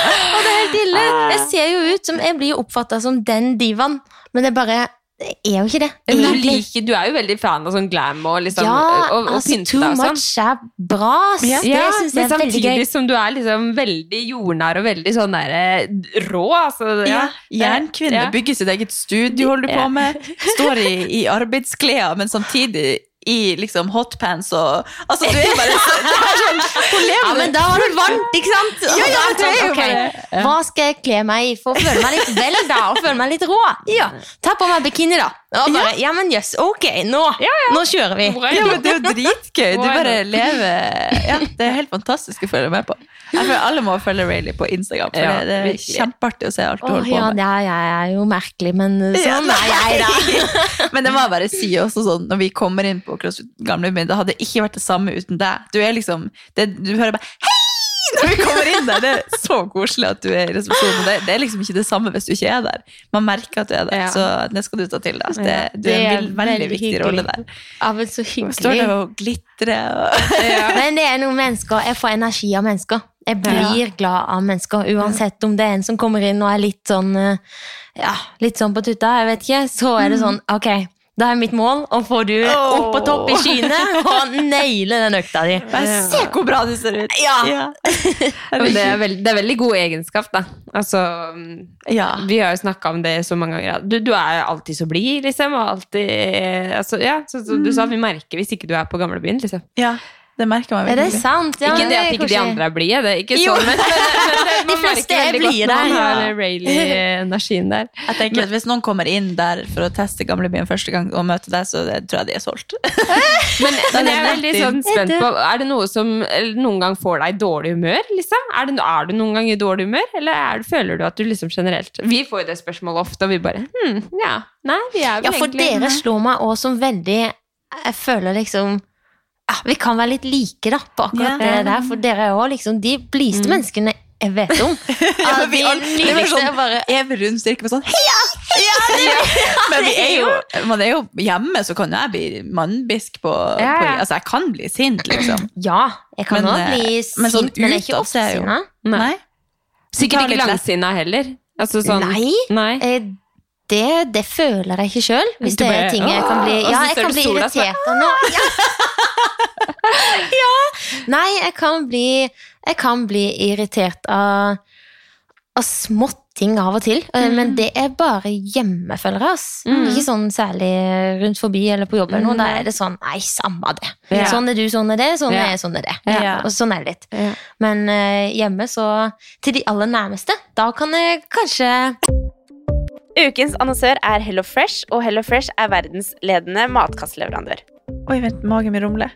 Og det er helt ille. Jeg ser jo ut som Jeg blir jo oppfatta som den divaen, men det er bare Det er jo ikke det. Men du, liker, du er jo veldig fan av sånn glam og liksom ja, og, og altså, pynte too og sånn. much er bra. Ja, det syns jeg er veldig gøy. samtidig som du er liksom veldig jordnær og veldig sånn der, eh, rå. Altså, Ja, ja. Jernkvinne Ja. bygger sitt eget studio, holder du på med. Står i, i arbeidsklær, men samtidig i liksom hotpants og Altså, du er bare så, det er sånn, Ja, men da var det varmt, ikke sant? Ja, ja, det er jo sånn, ok, bare- Hva skal jeg kle meg i for å føle meg litt vel, da? Og føle meg litt rå? Ja, Ta på meg bikini, da. Og bare, ja, men jøss, ok, nå, nå kjører vi. Ja, men det er jo dritgøy. Du bare lever Ja, det er helt fantastisk å følge med på. Jeg føler Alle må følge Rayleigh på Instagram, for Ja, det, det er kjempeartig å se alt du holder på ja, med. ja, jeg er jo merkelig, men sånn er jeg, da. Men det må jeg bare si også sånn, når vi kommer inn på CrossFit Gamlebyen, det hadde ikke vært det samme uten deg. Du er liksom, det, du hører bare hei! Når vi kommer inn der, det er så koselig at du er i resepsjonen. Det, det er liksom ikke det samme hvis du ikke er der. Man merker at du er der, Ja. så det skal du ta til deg. Det, du er det en er vel- veldig, veldig viktig hyggelig. rolle der. Ja, men så hyggelig. står der og glitrer. Og... Men det er noen mennesker, jeg får energi av mennesker. Jeg blir glad av mennesker, uansett om det er en som kommer inn og er litt sånn eh, ja, litt sånn på tutta, jeg vet ikke, så er det sånn, ok, da er mitt mål å få du opp på topp i skyene og naile den økta di. Bare se hvor bra du ser ut! Ja. ja. det, er veldig, det er veldig god egenskap, da. Altså, Ja. Vi har jo snakka om det så mange ganger. Du, du er alltid så blid, liksom. Og alltid altså, ja, så, så Du sa vi merker hvis ikke du er på gamlebyen, liksom. ja, det merker man Er det sant? Ja, ikke det at er ikke de andre er blide, det er ikke Jo. sånn, men, men, men, men De man fleste merker er veldig godt blide når man der. har Rayleigh-energien der. Jeg tenker at Hvis noen kommer inn der for å teste gamlebyen første gang og møte deg, så det, tror jeg de er solgt. Men, men jeg er veldig sånn spent på Er det noe som noen gang får deg i dårlig humør? liksom? Er, det, er du noen gang i dårlig humør, eller er, føler du at du liksom generelt Vi får jo det spørsmålet ofte, og vi bare hm, ja, nei, vi er vel Ja, for egentlig dere slår meg også som veldig Jeg føler liksom ja, Vi kan være litt like da på akkurat yeah. det der, for dere er jo liksom de blideste menneskene jeg vet om. Ja, men vi de alle- det var nydeligste sånn- bare Evig rundstyrke med sånn heia! Men vi er jo, man er jo hjemme, så kan jeg bli mannbisk på, Ja, på. Altså, jeg kan bli sint, liksom. Ja, jeg kan òg sint, bli men sint, sånn men jeg er ikke ofte jeg jo- oppsinna. Nei. Nei? Sikkert ikke langsinna heller. Altså sånn Nei, Nei. eh, det, det føler jeg ikke sjøl. Hvis det er ting jeg kan bli Ja, jeg kan bli irritert av noe. Ja. ja. Nei, jeg kan bli Jeg kan bli irritert av, av småting ting av og til, Mm. men det er bare hjemme, føler jeg. ass. Mm. Ikke sånn særlig rundt forbi eller på jobb, eller noe. Mm. da er det sånn Nei, samme det. Ja. Sånn er du, sånn er det, sånn Ja. er jeg, sånn er det. Ja. Og sånn er det litt. Ja. Men uh, hjemme, så Til de aller nærmeste, da kan jeg kanskje Ukens annonsør er Hello Fresh, og Hello Fresh er verdensledende matkastleverandør. Oi, vent, magen min rumler.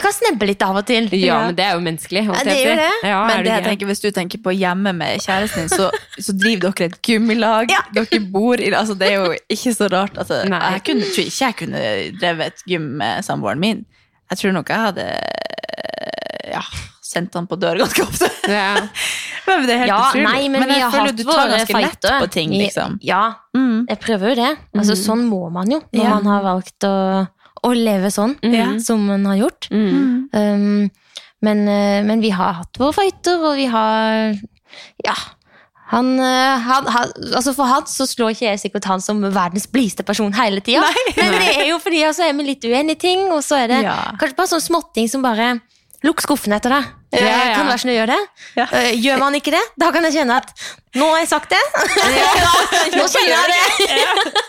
Det kan snebbe litt av og til. Ja, men det er jo menneskelig. Ja, det jeg gjør det. Ja, Men det jeg tenker, hvis du tenker på hjemme med kjæresten din, så, så driver dere et gymmilag. Dere bor i altså Det er jo ikke så rart. Altså, Nei. jeg kunne, tror ikke jeg kunne drevet et gym med samboeren min. Jeg tror nok jeg hadde ja, sendt han på dør ganske ofte. Ja. Men det er helt Ja, utrolig. nei, men, men jeg føler du tar ganske lett på ting, liksom. Ja, Mm. jeg prøver jo det. Altså, Sånn må man jo, når Ja. man har valgt å, å leve sånn mm. som man har gjort. Mm. Um, men, eh, men vi har hatt våre fighter, og vi har Ja. Han, eh, han, han, altså For han så slår ikke jeg sikkert han som verdens blideste person hele tida. Men det er jo fordi altså, er vi litt uenige i ting, og så er det Ja. kanskje bare sånne småting som bare Lukk skuffen etter deg. Eh, Ja, ja. Kan det være sånn å gjøre det? Ja. Eh, Gjør man ikke det, da kan jeg kjenne at nå har jeg sagt det. nå kjenner jeg det.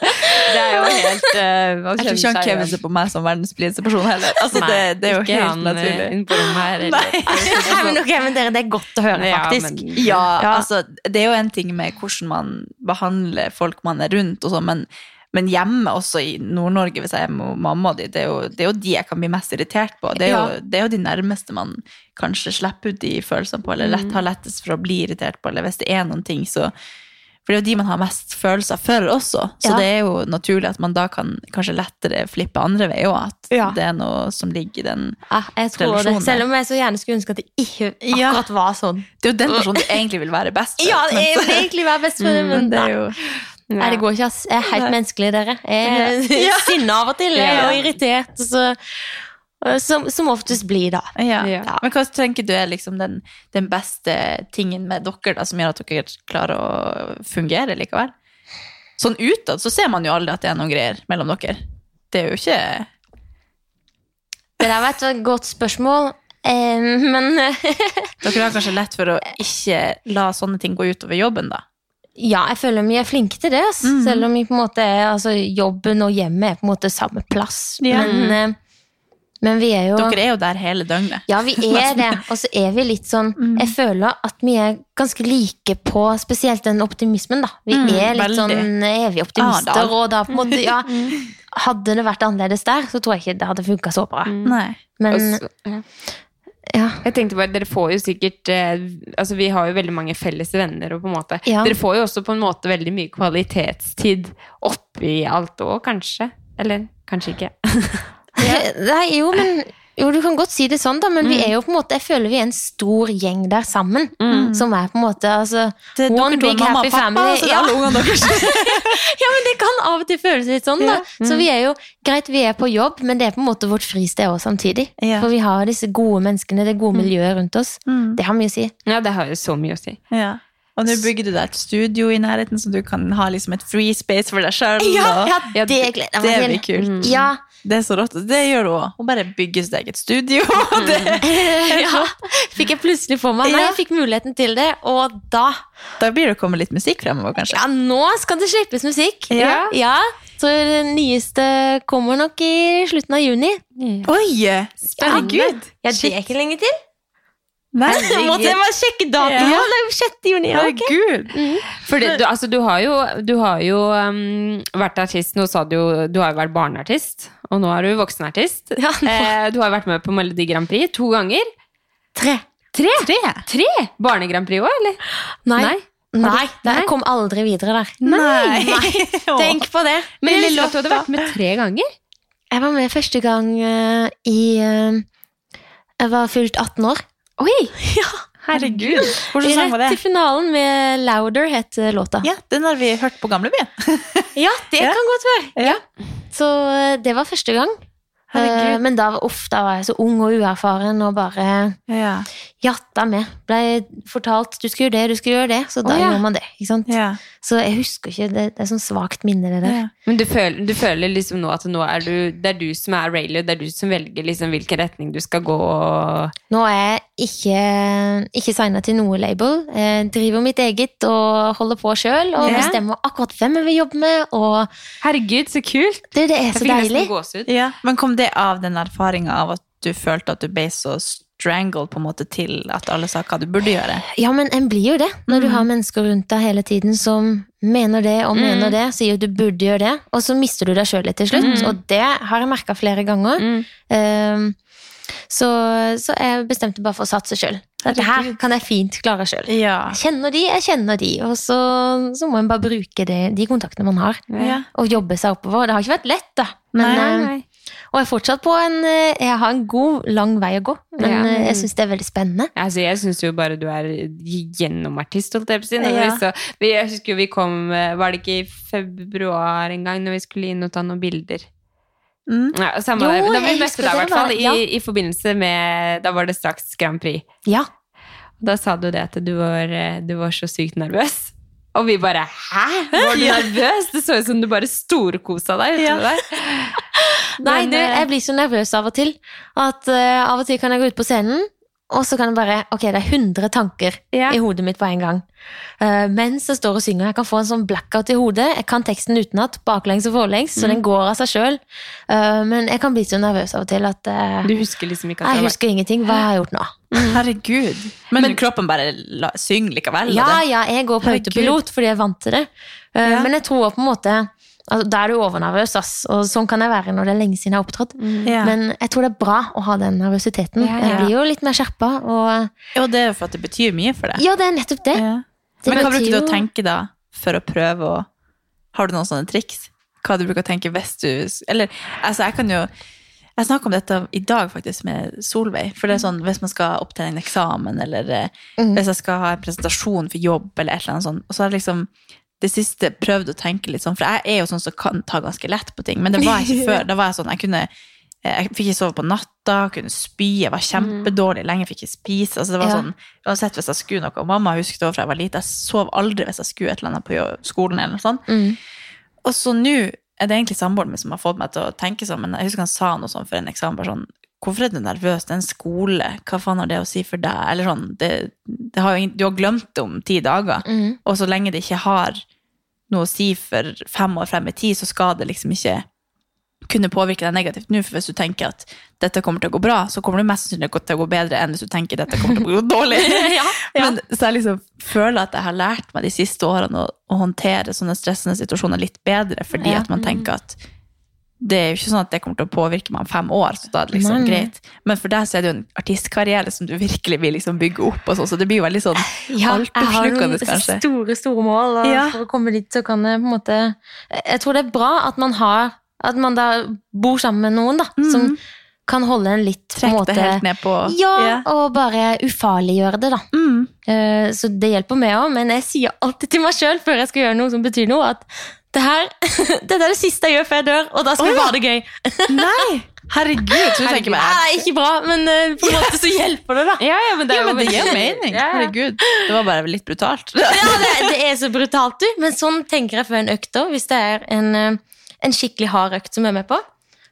Det er jo helt uh, Jeg tror ikke han Kevin ser på meg som verdens blideste person heller. Altså, det, det er jo ikke helt han eh, naturlig. på rommet. Eller. Nei, men ok, men dere, Det er godt å høre, Ja, faktisk. men- Ja, Ja. altså, det er jo en ting med hvordan man behandler folk man er rundt, og sånn, men, men hjemme også i Nord-Norge, hvis jeg er med mamma og de, det er, jo, det er jo de jeg kan bli mest irritert på. Det er, jo, det er jo de nærmeste man kanskje slipper ut de følelsene på, eller lett, har lettest for å bli irritert på, eller hvis det er noen ting, så For det er jo de man har mest følelser for også, så Ja. det er jo naturlig at man da kan kanskje lettere flippe andre vei òg, at Ja. det er noe som ligger i den Ja, jeg tror. Relasjonen Det. Selv om jeg så gjerne skulle ønske at det ikke akkurat var sånn. Det er jo den personen du egentlig vil være best for. Ja, jeg vil egentlig være best for det, men men det er jo Nei, det går ikke, ass. Jeg er helt menneskelig, dere. Jeg er sinna av og til, jeg er Ja. irritert. Så, som, som oftest blir, da. Ja. Ja. Men hva tenker du er liksom den, den beste tingen med dere da, som gjør at dere klarer å fungere likevel? Sånn utad så ser man jo aldri at det er noen greier mellom dere. Det er jo ikke Det der var et godt spørsmål, eh, men Dere har kanskje lett for å ikke la sånne ting gå utover jobben, da. Ja, jeg føler vi er flinke til det. Mhm. Selv om vi på en måte er, altså, jobben og hjemmet er på en måte samme plass. Ja. Men, eh, men vi er jo Dere er jo der hele døgnet. Ja, vi er det. Og så er vi litt sånn Mm. Jeg føler at vi er ganske like på spesielt den optimismen, da. Vi Mm, er litt veldig. sånn evige optimister, Arendal. og da på en måte Ja. Hadde det vært annerledes der, så tror jeg ikke det hadde funka så bra. Nei. Men Også, ja. Ja. Jeg tenkte bare, Dere får jo sikkert eh, Altså Vi har jo veldig mange felles venner. og på en måte Ja. Dere får jo også på en måte veldig mye kvalitetstid oppi alt òg, kanskje. Eller kanskje ikke. Nei, jo, men jo, du kan godt si det sånn, da, men vi Mm. er jo på en måte Jeg føler vi er en stor gjeng der sammen. Mm. Som er på en måte altså, Det er One big happy pappa, family. så det er alle ja, men det kan av og til føles litt sånn, da. Ja. Mm. Så vi er jo Greit, vi er på jobb, men det er på en måte vårt fristed også samtidig. Ja. For vi har disse gode menneskene, det gode miljøet rundt oss. Mm. Det har mye å si. Ja, det har jo så mye å si. Ja. Og nå bygger du deg et studio i nærheten, så du kan ha liksom et free space for deg sjøl. Ja, ja, det gleder jeg det blir til. kult. Ja, Det er så rått. Det gjør hun òg. Hun bare bygger sitt eget studio. Det, ja. Fikk jeg plutselig for meg. Nei, jeg fikk muligheten til det, og da da blir det å komme litt musikk fremover, kanskje. Ja, nå skal det slippes musikk. Ja. ja. Så det nyeste kommer nok i slutten av juni. Oi! Herregud. Ja, det er ikke lenge til. Nei, Måtte jeg bare sjekke datoen? Ja. Det er jo 6. juni. Ja, ok. Herregud. Fordi du, altså, du har jo, du har jo um, vært artist, nå sa du jo Du har jo vært barneartist, og nå er du voksenartist. Ja, eh, du har vært med på Melodi Grand Prix to ganger. Tre. Tre? Tre? Barne Grand Prix òg, eller? Nei. Nei. Nei, jeg kom aldri videre der. Nei. Tenk på det. Men Lille at du hadde vært med tre ganger. Jeg var med første gang eh, i eh, Jeg var fylt 18 år. Oi! Ja, Herregud. Hvordan sang var Rett det? til finalen med Louder het eh, låta. Ja, Den har vi hørt på Gamleby. Ja, det Ja. kan godt være. Ja. Så eh, det var første gang. Herregud. Eh, Men da, uff, da var jeg så ung og uerfaren og bare Ja. jatta med. Blei fortalt du skal gjøre det, du skal gjøre det, så da oh, ja. gjør man det. ikke sant? Ja. Så jeg husker ikke, det, det er sånn svakt minne, det der. Ja. Men du føler, du føler liksom nå at nå er du, det er du som er Rayleigh, det er du som velger liksom hvilken retning du skal gå. Nå er jeg ikke, ikke signa til noe label. Jeg driver mitt eget og holder på sjøl og yeah. bestemmer akkurat hvem jeg vil jobbe med. Og Herregud, så kult! det, det er så deilig. Ja. Men kom det av den erfaringa av at du følte at du ble så strangled på en måte til at alle sa hva du burde gjøre? Ja, men en blir jo det når du Mm. har mennesker rundt deg hele tiden som mener det og mener det, sier du burde gjøre det, og så mister du deg sjøl litt til slutt. Og det har jeg merka flere ganger. Mm. Ehm, så, så jeg bestemte bare for å satse sjøl. Dette her kan jeg fint klare sjøl. Ja. Jeg kjenner de, jeg kjenner de, og så, så må en bare bruke det, de kontaktene man har, Ja. og jobbe seg oppover. Det har ikke vært lett, da. Men, Nei, eh, nei. Og jeg er fortsatt på en eh, Jeg har en god, lang vei å gå, men Ja. eh, jeg syns det er veldig spennende. Altså, jeg syns jo bare du er gjennomartist, holdt jeg på å si. Ja. vi så- vi- Jeg husker jo vi kom Var det ikke i februar en gang, når vi skulle inn og ta noen bilder? Mm. Ja, samme Jo, det. Da vi møtte deg, i hvert fall. ja. I. I forbindelse med Da var det straks Grand Prix. Ja. Da sa du det at du var, eh, du var så sykt nervøs. Og vi bare Hæ? Var du nervøs? Det så ut som du bare storkosa deg. Ja. med. Nei, du, eh, jeg blir så nervøs av og til at uh, av og til kan jeg gå ut på scenen, og så kan jeg bare Ok, det er 100 tanker Ja. i hodet mitt på en gang. Uh, mens jeg står og synger. Jeg kan få en sånn blackout i hodet. Jeg kan teksten utenat, baklengs og forlengs, så den går av seg sjøl. men jeg kan bli så nervøs av og til at uh, Du husker liksom ikke at Jeg Jeg husker ingenting. Hva har jeg gjort nå? Herregud. Men, kroppen bare la, synger likevel? Ja, ja, jeg går på Herregud. autopilot fordi jeg er vant til det. Eh, Ja. Men jeg tror på en måte altså, Da er du overnervøs, ass. Og sånn kan jeg være når det er lenge siden jeg har opptrådt. Ja. Men jeg tror det er bra å ha den nervøsiteten. Ja, ja. Jeg blir jo litt mer skjerpa. Og Jo, det er jo for at det betyr mye for deg. ja, det er nettopp det. Ja. Det Men hva bruker du å tenke da, for å prøve å Har du noen sånne triks? Hva du bruker å tenke hvis du Eller, altså, jeg kan jo Jeg snakket om dette i dag faktisk med Solveig. For det er sånn, Hvis man skal opp til en eksamen, eller eh, Mm. hvis jeg skal ha en presentasjon for jobb, eller et eller annet sånt, og så er det liksom det siste prøvd å tenke litt sånn, for jeg er jo sånn som kan ta ganske lett på ting, men det var jeg ikke før. Da var jeg sånn, jeg kunne jeg fikk ikke sove på natta, kunne spy, jeg var kjempedårlig, lenge fikk ikke spise. Altså det var Ja. sånn, Uansett hvis jeg skulle noe. og Mamma husket det fra jeg var lite, jeg sov aldri hvis jeg skulle et eller annet på skolen. eller noe sånt. Mm. Og så nå er det egentlig samboeren min som har fått meg til å tenke sånn, men jeg husker han sa noe sånn for en eksamen, bare sånn, hvorfor er du nervøs? Det er en skole, hva faen har det å si for deg? Eller sånn, det, det har jo, du har glemt det om ti dager, Mm. og så lenge det ikke har noe å si for fem år frem i tid, så skal det liksom ikke kunne påvirke deg negativt nå, for hvis du tenker at dette kommer til å gå bra, så kommer det mest sannsynlig til å gå bedre enn hvis du tenker at dette kommer til å gå dårlig. Men, så jeg liksom føler at jeg har lært meg de siste årene å, å håndtere sånne stressende situasjoner litt bedre, fordi Ja. at man tenker at det er jo ikke sånn at det kommer til å påvirke meg om fem år, så da er det liksom nei. greit. Men for deg så er det jo en artistkarriere som du virkelig vil liksom bygge opp, og sånn, så det blir jo veldig sånn Ja, jeg har altoppslukende, noen kanskje. store, store mål, og Ja. for å komme dit så kan jeg på en måte Jeg tror det er bra at man har At man da bor sammen med noen da, som kan holde en litt på en Trekk måte, det helt ned på Ja, Ja. og bare ufarliggjøre det, da. Mm. Uh, Så det hjelper meg òg, men jeg sier alltid til meg sjøl før jeg skal gjøre noe som betyr noe, at det her Dette er det siste jeg gjør før jeg dør, og da skal Å, vi ha det gøy. Nei! Herregud, så du tenker meg Nei, ikke bra, men uh, på en måte så hjelper det, da. Ja, ja, men det, Ja, jo men det gir mening. Ja, ja. Herregud. Det var bare litt brutalt. Ja, det, det er så brutalt, du. Men sånn tenker jeg før en økt òg. Hvis det er en, eh, en skikkelig hard økt som jeg er med på.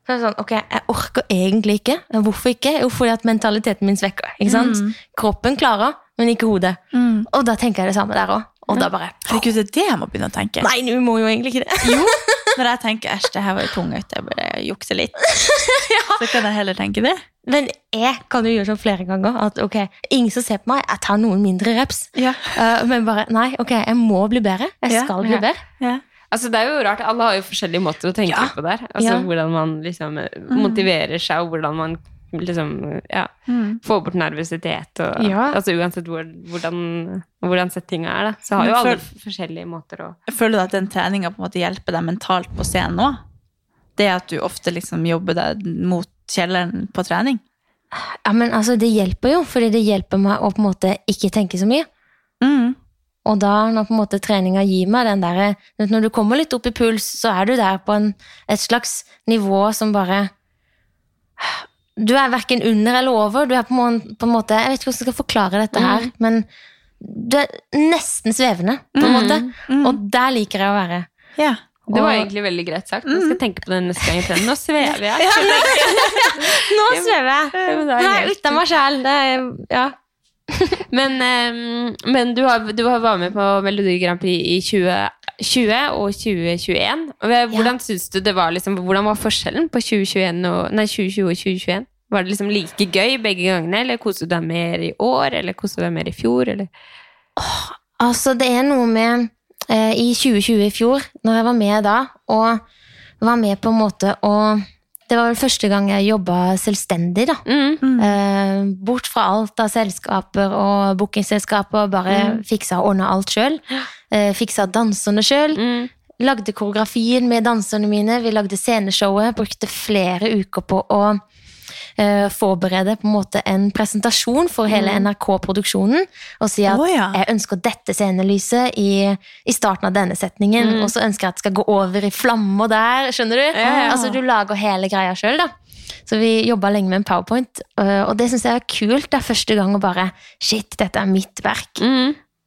Så er det sånn, ok, Jeg orker egentlig ikke. Hvorfor ikke? Jo, fordi at mentaliteten min svekker. ikke sant? Mm. Kroppen klarer, men ikke hodet. Og da tenker jeg det samme der òg. Og da bare Herregud, det er det jeg må begynne å tenke. Nei, du må jo egentlig ikke det. Jo, når jeg tenker æsj, det her var jo tungt, jeg burde jukse litt. Så kan jeg heller tenke det. Men jeg kan jo gjøre sånn flere ganger. At ok, ingen som ser på meg, jeg tar noen mindre reps. Ja. Uh, men bare nei, ok, jeg må bli bedre. Jeg Ja. skal bli Ja. bedre. Ja. Altså, det er jo rart, Alle har jo forskjellige måter å tenke Ja. på der. Altså, Ja. Mm. Hvordan man liksom eh, motiverer seg, og hvordan man liksom ja, får bort nervøsitet. Og, Ja. altså, uansett hvor, hvordan, hvordan settinga er, da. Så har jo alle forskjellige måter å Føler du at den treninga på en måte hjelper deg mentalt på scenen òg? Det at du ofte liksom jobber deg mot kjelleren på trening? Ja, men altså, Det hjelper jo, fordi det hjelper meg å på en måte ikke tenke så mye. Mm. Og da, når på en måte treninga gir meg den der, Når du kommer litt opp i puls, så er du der på en, et slags nivå som bare Du er verken under eller over. Du er på en, på en måte Jeg vet ikke hvordan jeg skal forklare dette her, men du er nesten svevende, på en måte. Og der liker jeg å være. Ja. Det var egentlig veldig greit sagt. Jeg skal tenke på det neste gang jeg trener. Nå svever jeg. Nå svever jeg! Nå er Jeg helt- ute av meg sjæl. Ja. Men, men du, har, du har vært med på Melodi Grand Prix i 2020 og 2021. Hvordan Hvordan synes du det var liksom, Hvordan var forskjellen på 2021 og, nei, 2020 og 2021? Var det liksom like gøy begge gangene, eller koste du deg mer i år, eller koste du deg mer i fjor? Eller? Altså, det er noe med eh, I 2020 i fjor, når jeg var med da, og var med på en måte å Det var vel første gang jeg jobba selvstendig, da. Eh, bort fra alt av selskaper og bookingselskaper, bare fiksa og ordna alt sjøl. Eh, fiksa danserne sjøl. Lagde koreografien med danserne mine. Vi lagde sceneshowet. Brukte flere uker på å eh, forberede på en måte en presentasjon for hele NRK-produksjonen. Og si at oh, ja. jeg ønsker dette scenelyset i, i starten av denne setningen, og så ønsker jeg at det skal gå over i flammer der. Skjønner du? ja. Altså Du lager hele greia sjøl, da. Så vi jobba lenge med en powerpoint, øh, og det syns jeg er kult. Det er første gang å bare Shit, dette er mitt verk.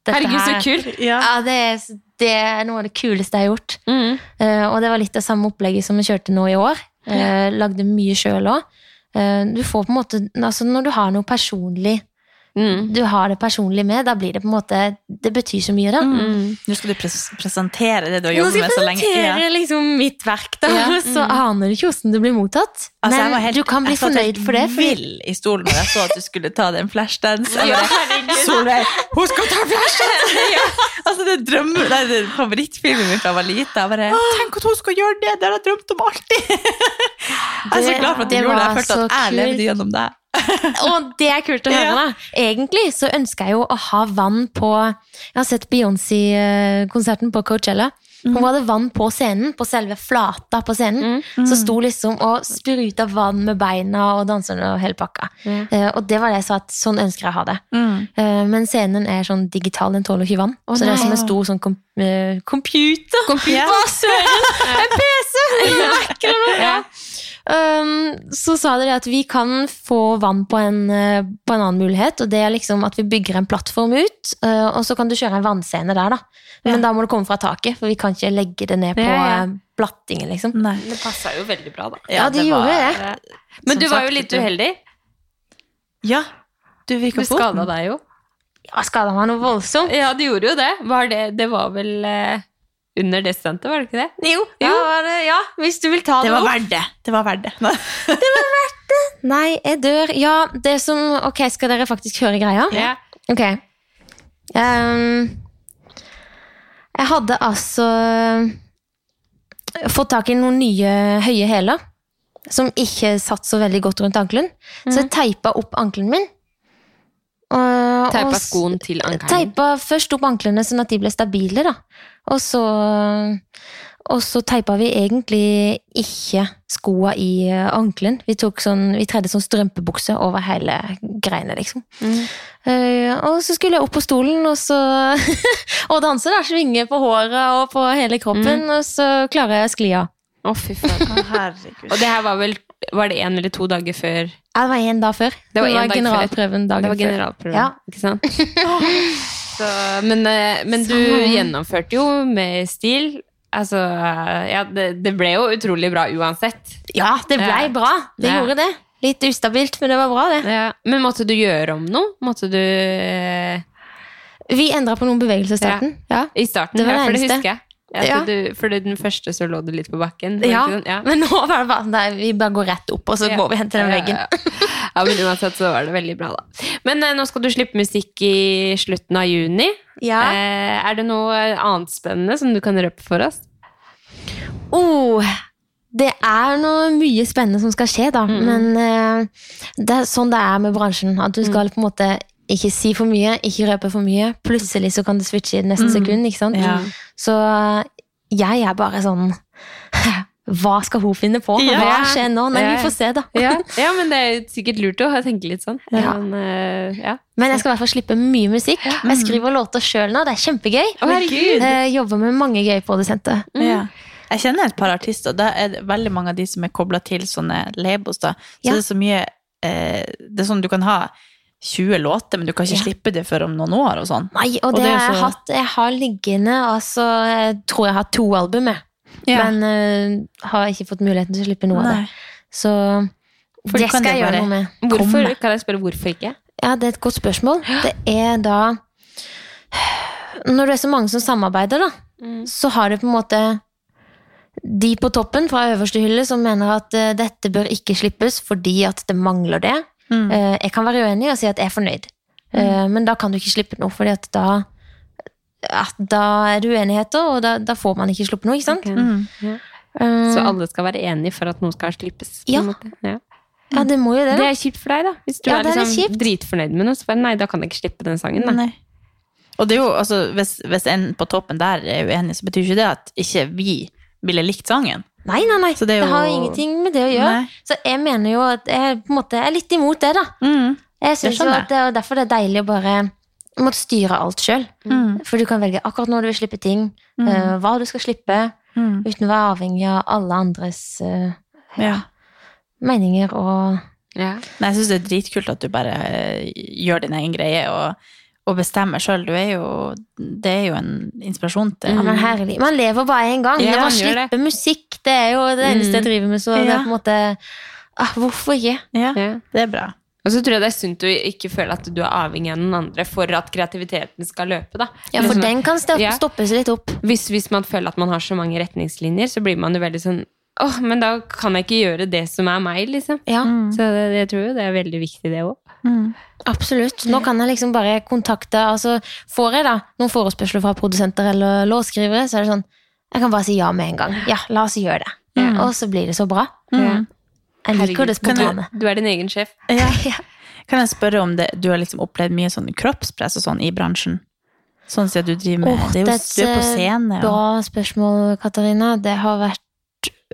Dette Herregud, så kult! Ja, det, er, det er noe av det kuleste jeg har gjort. Mm. Uh, og det var litt det samme opplegget som vi kjørte nå i år. Uh, lagde mye sjøl òg. du får på en måte altså Når du har noe personlig Mm. Du har det personlig med, da blir det på en måte Det betyr så mye, da. Nå skal du pres presentere det du har jobbet med så lenge. Nå skal jeg presentere liksom mitt verk, da. Ja. Så aner du ikke hvordan det blir mottatt. Altså, Men helt, du kan bli jeg fornøyd for det. helt vill i stolen når jeg så at du skulle ta den flashdance. Jeg Ja. Solveig, hun skal ta flashdance! altså, det er drøm, det er favorittfilmen min fra jeg var lita. Bare, Tenk at hun skal gjøre det! Det har jeg drømt om alltid! jeg er så glad for at du gjorde det. Jeg følte at jeg levde gjennom det. Og det er kult å høre, Ja. da. Egentlig så ønsker jeg jo å ha vann på Jeg har sett Beyoncé-konserten på Coachella. Hun hadde vann på scenen, på selve flata på scenen. Så sto liksom og spruta vann med beina og danserne og hele pakka. Eh, og det var det jeg sa at sånn ønsker jeg å ha det. Eh, men scenen er sånn digital, den tåler ikke vann. så det er som en stor sånn kom uh, computer. Ja. Hva! En PC! Ja. Um, så sa dere at vi kan få vann på en, eh, på en annen mulighet, og det er liksom at vi bygger en plattform ut, eh, og så kan du kjøre en vannscene der, da. Men da må det komme fra taket, for vi kan ikke legge det ned på Ja, ja. eh, blattingen, liksom. Nei. Det passa jo veldig bra, da. Ja, de gjorde det. Men du var jo litt uheldig. Ja, du Du skada deg jo. Ja, skada meg noe voldsomt. Ja, du gjorde jo det. Var det, det var vel eh, under det stuntet, var det ikke det? Jo, ja, var det, ja, hvis du vil ta det, Det var opp. verdt det. Det var verdt det. Nei. Nei, jeg dør. Ja, det som Ok, skal dere faktisk høre greia? Ja. Ok. Um, jeg hadde altså fått tak i noen nye høye hæler som ikke satt så veldig godt rundt ankelen. Så jeg teipa opp ankelen min. Og- Teipa skoen til ankelen. Teipa først opp anklene sånn at de ble stabile, da. Og så, Og så teipa vi egentlig ikke skoa i eh, ankelen. Vi, tok sånn, vi tredde sånn strømpebukse over hele greiene, liksom. Eh, og så skulle jeg opp på stolen og så og danse, da. Svinge på håret og på hele kroppen, og så klarer jeg å skli av. Å, fy faen. Herregud. Og det her var vel Var det en eller to dager før? Ja, det var én dag før. Det var en dag før. generalprøven dagen Det var før. generalprøven, Ja. ikke sant? Så, men, eh, men du gjennomførte jo med stil. Altså, ja, det, det ble jo utrolig bra uansett. Ja, det blei bra. Det Ja. gjorde det. Litt ustabilt, men det var bra, det. Ja. Men måtte du gjøre om noe? Måtte du eh, Vi endra på noen bevegelser i starten. Ja. I starten, Det var det det eneste. Ja, for Du, for den første så lå du litt på bakken. Ja, sånn? ja. men nå var det bare der, vi bare går rett opp, og så går vi hen til den veggen. Ja, men uansett så var det veldig bra, da. Men eh, nå skal du slippe musikk i slutten av juni. Ja. Eh, er det noe annet spennende som du kan røpe for oss? Oh, det er noe mye spennende som skal skje, da. Men eh, det er sånn det er med bransjen. At du skal på en måte ikke si for mye, ikke røpe for mye. Plutselig så kan det switche i neste sekund. ikke sant? Ja. Så jeg er bare sånn Hva skal hun finne på? Ja. Hva skjer nå? Nei, vi får se, da. Ja, ja men det er sikkert lurt å tenke litt sånn. Ja. Men, uh, ja. Men jeg skal i hvert fall slippe mye musikk. Jeg skriver låter sjøl nå, det er kjempegøy. Oh. Jeg jobber med mange gøye produsenter. Ja. Jeg kjenner et par artister, og da er det veldig mange av de som er kobla til sånne labels. da. Så Ja. det er så mye eh, Det er sånn du kan ha 20 låter, men du kan ikke Ja. slippe det før om noen år og sånn. Nei, og, Og det, det jeg så- hatt Jeg har liggende altså, Jeg tror jeg har to album. Ja. Men uh, har ikke fått muligheten til å slippe noe av det. Så For det skal skal jeg gjøre noe med. Hvorfor, komme. kan jeg spørre hvorfor ikke? Ja, det er et godt spørsmål. Det er da Når det er så mange som samarbeider, da, så har det på en måte de på toppen fra øverste hylle som mener at uh, dette bør ikke slippes fordi at det mangler det. Mm. Eh, jeg kan være uenig og si at jeg er fornøyd, mm. men da kan du ikke slippe noe, fordi at da at da er det uenigheter, og da, da får man ikke sluppet noe, ikke sant? Mm. Eh, Så alle skal være enige for at noe skal slippes? på en Ja. måte. ja. ja, det må jo det. Det er kjipt for deg, da. Hvis du Ja, er liksom er dritfornøyd med noe, så bare nei, da kan jeg ikke slippe den sangen. Da. Nei. Og det er jo, altså, hvis, hvis en på toppen der er uenig, så betyr ikke det at ikke vi ville likt sangen. Nei, nei, nei. Så det, det er jo- har jo ingenting med det å gjøre. Nei. Så jeg mener jo at jeg på en måte er litt imot det, da. Mm. Jeg synes jo at det er derfor det er deilig å bare måtte styre alt sjøl. Mm. For du kan velge akkurat når du vil slippe ting, eh, hva du skal slippe, Mm. uten å være avhengig av alle andres uh, Ja. meninger og Ja. Nei, jeg syns det er dritkult at du bare eh, gjør din egen greie og, og bestemmer sjøl. Du er jo Det er jo en inspirasjon til Ja, men herlig. Man lever bare én gang. Ja, det å man gjør musikk, det er jo det eneste jeg driver med, så det er på en måte ah, Hvorfor ikke? Ja, Ja. det er bra. Og så tror jeg det er sunt å ikke føle at du er avhengig av noen andre for at kreativiteten skal løpe. da. Ja, for Liksom, den kan stoppes Ja. stoppes litt opp. hvis, hvis man føler at man har så mange retningslinjer, så blir man jo veldig sånn åh, men da kan jeg ikke gjøre det som er meg, liksom. Ja, Så det, jeg tror jo det er veldig viktig, det òg. absolutt. Nå kan jeg liksom bare kontakte altså Får jeg da noen forespørsler fra produsenter eller låtskrivere, så er det sånn Jeg kan bare si ja med en gang. Ja, la oss gjøre det. Og så blir det så bra. Jeg liker det spontane. Du er din egen sjef. Ja. Kan jeg spørre om det, du har liksom opplevd mye sånn kroppspress og sånn i bransjen? Sånn som du driver med Oh, det er jo, det er Du er på scene. Og, Bra spørsmål, Katarina. Det har vært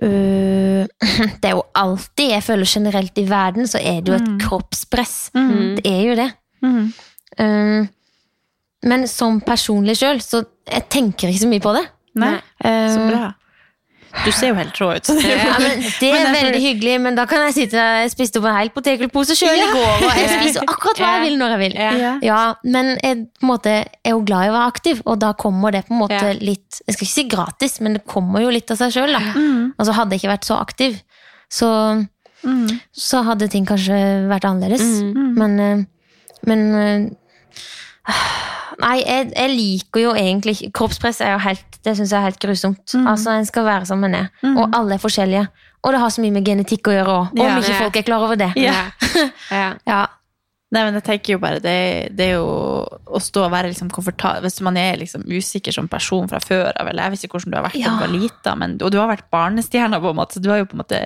øh, Det er jo alltid Jeg føler generelt i verden så er det jo et kroppspress. Det er jo det. Mm. Uh, men som personlig sjøl, så jeg tenker ikke så mye på det. Nei, så Um, bra. Du ser jo helt rå ut. Det er Ja, men det er veldig hyggelig, men da kan jeg sitte Jeg spiste opp en hel potetgullpose sjøl i går, og jeg spiser akkurat hva jeg vil når jeg vil. Ja. Ja, men jeg på en måte, er jo glad i å være aktiv, og da kommer det på en måte litt Jeg skal ikke si gratis, men det kommer jo litt av seg sjøl, da. Mm. Altså, hadde jeg ikke vært så aktiv, så, så hadde ting kanskje vært annerledes. Mm. Men, eh, men eh, Nei, jeg, jeg liker jo egentlig Kroppspress er jo helt Det syns jeg er helt grusomt. Mm. Altså, En skal være som en er, og alle er forskjellige. Og det har så mye med genetikk å gjøre òg, om Ja. ikke folk er klar over det. Ja. Ja. Ja. Nei, men jeg tenker jo bare, det, det er jo å stå og være liksom komfortabel Hvis man er liksom usikker som person fra før av, eller jeg vet ikke hvordan du har vært da Ja. du var lita, og du har vært barnestjerna, på en måte, så du har jo på en måte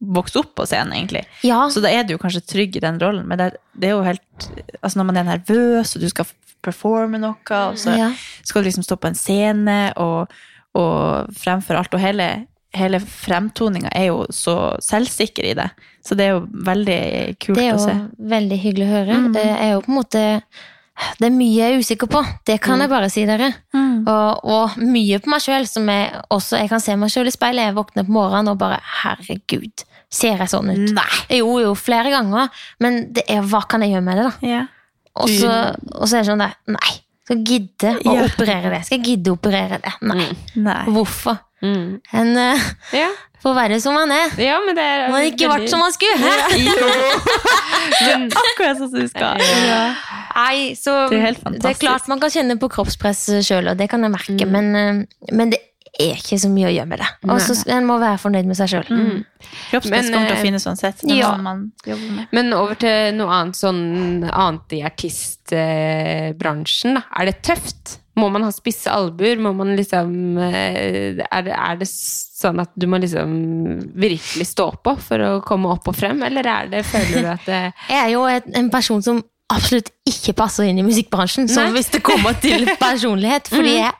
vokst opp på scenen, egentlig. ja. Så da er du jo kanskje trygg i den rollen, men det, det er jo helt Altså når man er nervøs, og du skal performe noe, og så Ja. skal du liksom stå på en scene, og, og fremfor alt. Og hele, hele fremtoninga er jo så selvsikker i det. Så det er jo veldig kult å se. Det er jo veldig hyggelig å høre. Mm. Det er jo på en måte Det er mye jeg er usikker på. Det kan jeg bare si dere. Mm. Og, og mye på meg sjøl som jeg også Jeg kan se meg sjøl i speilet. Jeg våkner på morgenen og bare Herregud, ser jeg sånn ut? Nei. Jo, jo, flere ganger. Men det er, hva kan jeg gjøre med det, da? Ja. Og så, og så er det sånn der Nei. Skal jeg gidde å Ja. operere det? Skal jeg gidde å operere det? Nei. Nei. Hvorfor? Mm. En uh, Ja. får være som man er. ja, men det er Man har ikke vært som man skulle. Men, Akkurat sånn som du skal. Ja. Nei, så Det er det er klart man kan kjenne på kroppspress sjøl, og det kan jeg merke, men, eh, men det er ikke så mye å gjøre med det. Og så En må være fornøyd med seg sjøl. Mm. Kroppspress Men, kommer til eh, å finnes uansett. Ja. man men over til noe annet sånn annet i artistbransjen. da. Er det tøft? Må man ha spisse albuer? Må man liksom eh, er det, er det sånn at du må liksom virkelig stå på for å komme opp og frem, eller er det, føler du at det Jeg er jo et, en person som absolutt ikke passer inn i musikkbransjen, så hvis det kommer til personlighet, fordi jeg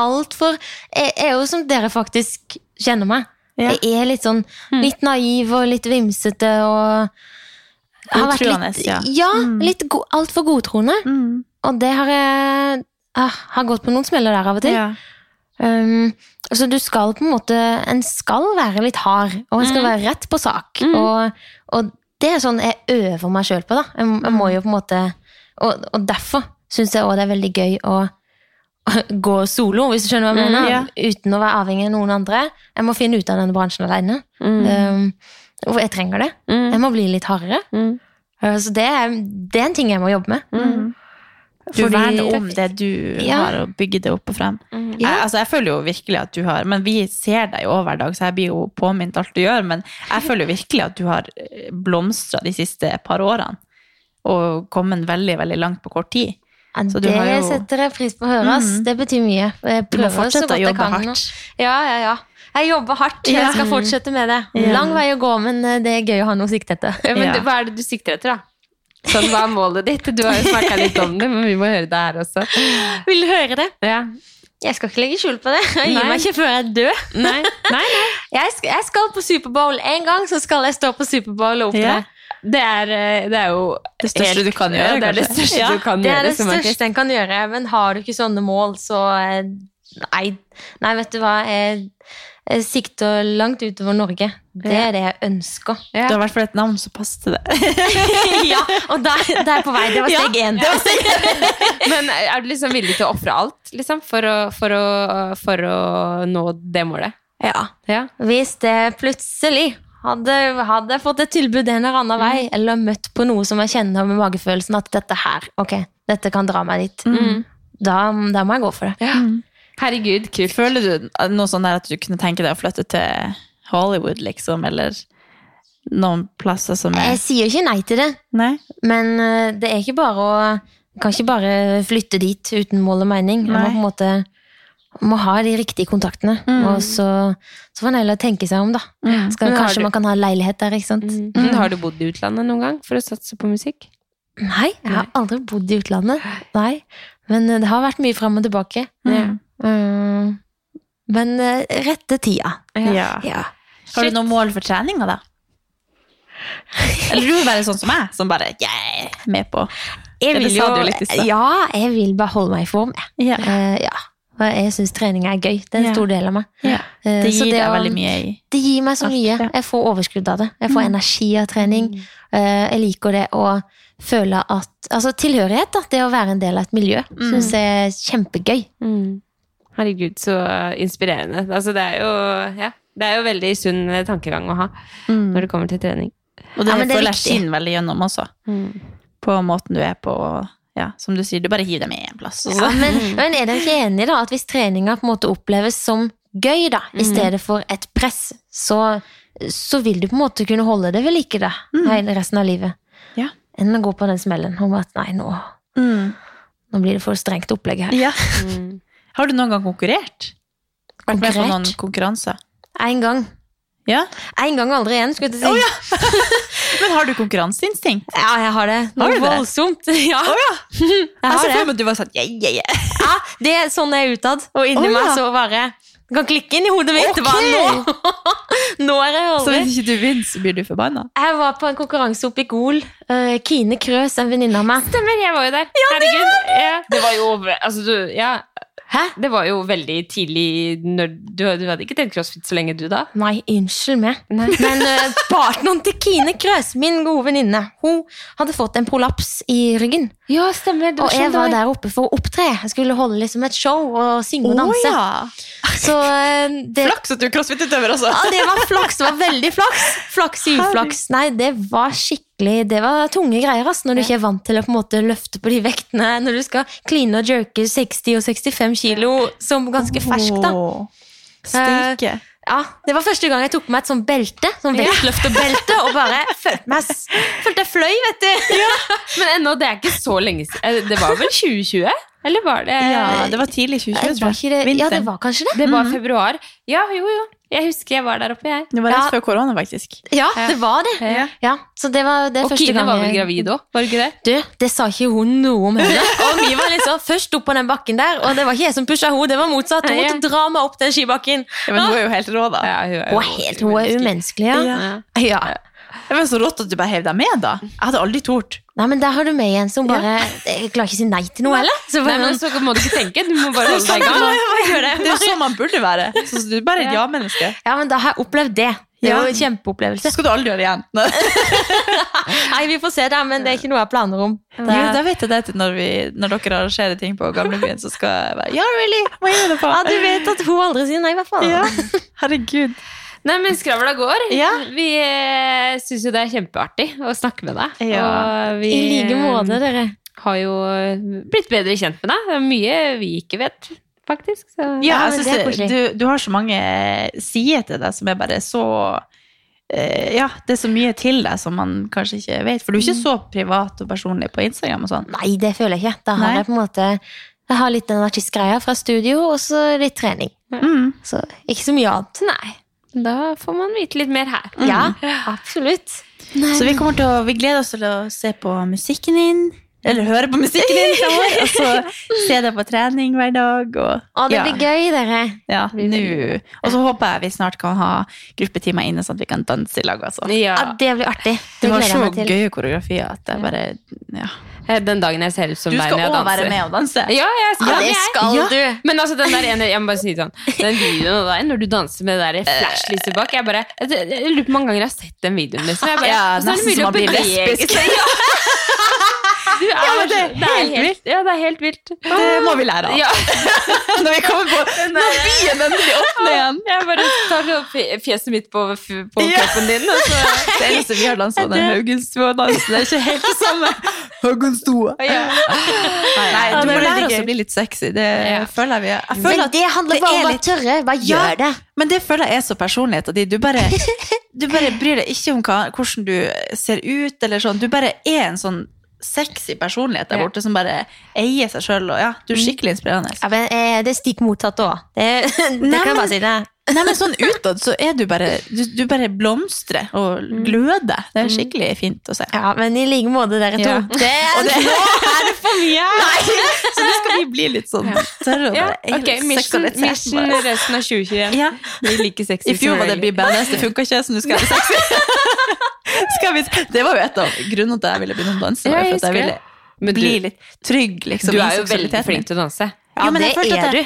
er altfor Jeg er jo som dere faktisk kjenner meg. Ja. Jeg er litt sånn litt naiv og litt vimsete og har vært litt, ja. ja. Mm. litt go altfor godtroende. Mm. Og det har jeg ah, har gått på noen smeller der av og til. Ja. Um, så du skal på en måte En skal være litt hard, og en skal være rett på sak. Og, og det er sånn jeg øver meg sjøl på, da. Jeg, jeg må jo på en måte Og, og derfor syns jeg òg det er veldig gøy å gå solo, hvis du skjønner hva jeg Mm, mener. ja. Uten å være avhengig av noen andre. Jeg må finne ut av denne bransjen alene. Um, jeg trenger det. Jeg må bli litt hardere. Mm. Uh, Så det er, det er en ting jeg må jobbe med. Mm. Du Fordi- verner om det du Ja. har, og bygger det opp og frem. Ja. Jeg, altså, jeg føler jo virkelig at du har Men vi ser deg jo hver dag, så jeg blir jo påminnet alt du gjør. Men jeg føler jo virkelig at du har blomstra de siste par årene. Og kommet veldig, veldig langt på kort tid. Ja, Så du det jo- setter jeg pris på å høre. Mm. Det betyr mye. Jeg Du må fortsette å jobbe hardt. Ja, ja, ja. Jeg jobber hardt. Jeg skal fortsette med det. Ja. Lang vei å gå, men eh, det er gøy å ha noe å sikte etter. Ja, men Ja. Hva er det du sikter etter, da? Sånn, Hva er målet ditt? Du har jo snakka litt om det, men vi må høre det her også. Vil du høre det? Ja. Jeg skal ikke legge skjul på det. Jeg gir Nei. meg ikke før jeg dør. Nei, nei, Jeg skal, jeg skal på Superbowl en gang, så skal jeg stå på Superbowl og Ja. Det er, eh, det er jo Det største helt- du kan gjøre, det er det største Ja, du kan Det er gjøre det artist. største en kan gjøre, men har du ikke sånne mål, så eh, Nei, nei vet du hva. Jeg, jeg sikter langt utover Norge. Det er det jeg ønsker. Du har i hvert fall et navn som passer til det. ja, og der, der er på vei. Det var steg én. Men er du liksom villig til å ofre alt liksom, for, å, for, å, for å nå det målet? Ja. Ja. Hvis det plutselig hadde, hadde jeg fått et tilbud en eller annen vei, eller møtt på noe som jeg kjenner med magefølelsen at dette her, ok, dette kan dra meg dit, da, da må jeg gå for det. Herregud, kult. Føler du noe sånn der at du kunne tenke deg å flytte til Hollywood, liksom? Eller noen plasser som er Jeg sier ikke nei til det, Nei? men eh, det er ikke bare å kan ikke bare flytte dit uten mål og mening. Jeg må Nei. på en måte må ha de riktige kontaktene. Og så, så får man heller tenke seg om, da. Skal, kanskje du- man kan ha leilighet der, ikke sant? Mm. Har du bodd i utlandet noen gang for å satse på musikk? Nei, jeg har aldri bodd i utlandet. Nei, men eh, det har vært mye frem og tilbake. Mm. Mm. Men eh, rette tida. Ja. Ja. Har du noen mål for treninga, da? Eller du vil være sånn som meg, som bare yeah, med på Jeg vil jo, ja, jeg vil bare holde meg i form. Ja. Uh, ja. Og jeg syns trening er gøy. Det er en Ja. stor del av meg. Ja. Eh, Det gir gir deg å- veldig mye i Det gir meg så Alt, mye. ja. Mm. Jeg får overskudd av det. Jeg får energi av trening. Eh, Jeg liker det å føle at Altså tilhørighet, da. Det å være en del av et miljø. Mm. Syns jeg er kjempegøy. Herregud, så inspirerende. Altså, det, er jo, ja, det er jo veldig sunn tankegang å ha når det kommer til trening. Og det, Ja, det får lært inn veldig gjennom også. På måten du er på. og Ja, som du sier, du bare hiver dem i en plass. Ja, men, men er dere ikke enige da, at hvis treninga på en måte oppleves som gøy, da, i stedet for et press, så, så vil du på en måte kunne holde det ved like da, hele resten av livet. Ja. Enn å gå på den smellen om at nei, nå, Mm. nå blir det for strengt opplegg her. Ja. Har du noen gang konkurrert? Vært med på Konkurrert? noen konkurranser? En gang. Ja. En gang aldri igjen, skulle jeg til å si. Men har du konkurranseinstinkt? ja. jeg har det. Noe Har du det? voldsomt. Ja. Jeg Jeg har det. at du var sånn yeah, yeah, yeah. Ja, det er sånn jeg er utad, og inni oh, ja. meg så bare Du kan klikke inn i hodet mitt. Okay. Bare nå. nå er jeg Så hvis ikke du vinner, så blir du forbanna? Jeg var på en konkurranse oppe i Gol. Eh, Kine Krøs, en venninne av meg. Stemmer, jeg var jo der. Herregud. Ja, det var jo altså, du, ja. Hæ? Det var jo veldig tidlig når, du, du hadde ikke trent crossfit så lenge, du da? Nei, unnskyld meg. Men uh, partneren til Kine Krøs, min gode venninne, hun hadde fått en prolaps i ryggen. Ja, stemmer. Og jeg var der oppe for å opptre. Jeg skulle holde liksom et show og synge og Å Oh, ja! Så uh, det, Flaks at du er crossfit-utøver, altså. ja, det var flaks. Det var veldig flaks. Flaks i uflaks. Nei, det var skikkelig Det var tunge greier ass, når du ikke er vant til å på en måte løfte på de vektene. Når du skal kline og jerke 60 og 65 kilo som ganske fersk, da. Åh, Uh, Ja, Det var første gang jeg tok på meg et sånt belte, sånn vektløfterbelte, og bare følte meg Følte jeg fløy, vet du. Men ennå, det er ikke så lenge siden. Det var vel 2020? Eller var det Ja, det var tidlig 2020, Jeg var. Ja, det var kanskje det. Det var februar. Ja, jo, jo. Jeg husker jeg var der oppe, jeg. Det var rett Ja. før korona, faktisk. Ja, det var det. Ja. Ja, så det var det Og første Kine gang var vel jeg- gravid òg, var det ikke det? Du, det sa ikke hun noe om henne. Og vi var liksom først opp på den bakken der, og det var ikke jeg som pusha henne, det var motsatt. Hun måtte dra meg opp den skibakken. Ja, men hun er jo helt rå, da. Ja, hun er Hun er helt hun er umenneskelig, ja. Ja. Det var så rått at du bare hev deg med, da. Jeg hadde aldri tort. Nei, men der har du med en som bare Jeg klarer ikke å si nei til noe, eller? Så Nei, men så må du ikke tenke. Du må bare holde deg i gang. Det er jo sånn man burde være. Så du er bare et ja-menneske. ja, men da har jeg opplevd det. Det er jo en kjempeopplevelse. Skal du aldri gjøre det igjen. Nei. Vi får se det, men det er ikke noe jeg har planer om. Det, Jo, da vet jeg det når, vi, når dere arrangerer ting på gamlebyen, så skal jeg bare Ja, really? Hva gjør du på? ja, du vet at hun aldri sier nei, i hvert fall. Ja. Herregud. Nei, men skravla går. Ja. Vi eh, syns jo det er kjempeartig å snakke med deg. Ja. Og vi I like måte, dere. har jo blitt bedre kjent med deg. Det er mye vi ikke vet, faktisk. Så. Ja, jeg er synes det, du, du har så mange sider til deg som er bare så eh, Ja, det er så mye til deg som man kanskje ikke vet. For du er ikke så privat og personlig på Instagram og sånn. Nei, det føler jeg ikke. Da har Nei. jeg på en måte Jeg har litt den artistgreia fra studio, og så litt trening. Mm. Så ikke så mye annet. Nei. Da får man vite litt mer her. Ja, absolutt. Så vi til å, vi gleder oss til å se på musikken din. Eller høre på musikken din fremover. Og så se deg på trening hver dag. Og, Å, det ja. blir gøy, dere. Ja, nå. Og så håper jeg vi snart kan ha gruppetimer inne, sånn at vi kan danse i lag. Altså. Ja. Ja, det blir artig. Det, Det var så gøye koreografier at jeg bare ja. Eh, Den dagen jeg ser ut som deg når jeg danser Du òg danser. være med og danse. Ja, jeg skal Ja, det jeg. skal Ja. du. Men altså, den der ene, jeg må bare si sånn Den videoen av deg når du danser med det der flashlyset bak Jeg bare, jeg, jeg, jeg lurer på hvor mange ganger jeg har sett den videoen. Liksom. Jeg bare, Ja, nesten som man blir lesbisk. Du er, Ja, men det er helt vilt. Ja, det er helt vilt. Det må vi lære av. Ja. Når vi kommer på Når byen endelig åpner igjen. Jeg bare tar fjeset mitt på, på Ja. kroppen din. Og så, Det eneste vi har dansa, den Haugenstua-dansen, det er ikke helt det samme. Haugenstua. ja. Nei, du må lære oss å bli litt sexy. Det Ja. føler jeg vi er. Jeg føler Men det handler bare er om å være tørre. Hva Ja, gjør det. Men det føler jeg er så personligheten din. Du bare, du bare bryr deg ikke om hva, hvordan du ser ut, eller sånn. Du bare er en sånn sexy personlighet der borte som bare eier seg sjøl. Ja, du er skikkelig inspirerende. Ja, men eh, det er stikk motsatt òg. Det, det Nei, kan jeg bare si. det. Nei, men sånn utad så er du bare Du, du bare blomstrer og gløder. Det er skikkelig fint å se. Ja, men i like måte, dere to. Ja. Det, er, det- er det for mye! Så nå skal vi bli litt sånn tørre Ja, bare ok, mission, mission resten av 2021. Ja. Bli like sexy I fjor var det. Be Badass, det funka ikke, så nå skal jeg være sexy. skal vi, det var jo et av grunnene til at jeg ville begynne å danse. Ja, jeg jeg ville bli litt trygg liksom, du er jo veldig flink til å danse. Ja, jo, det er jeg ville bli.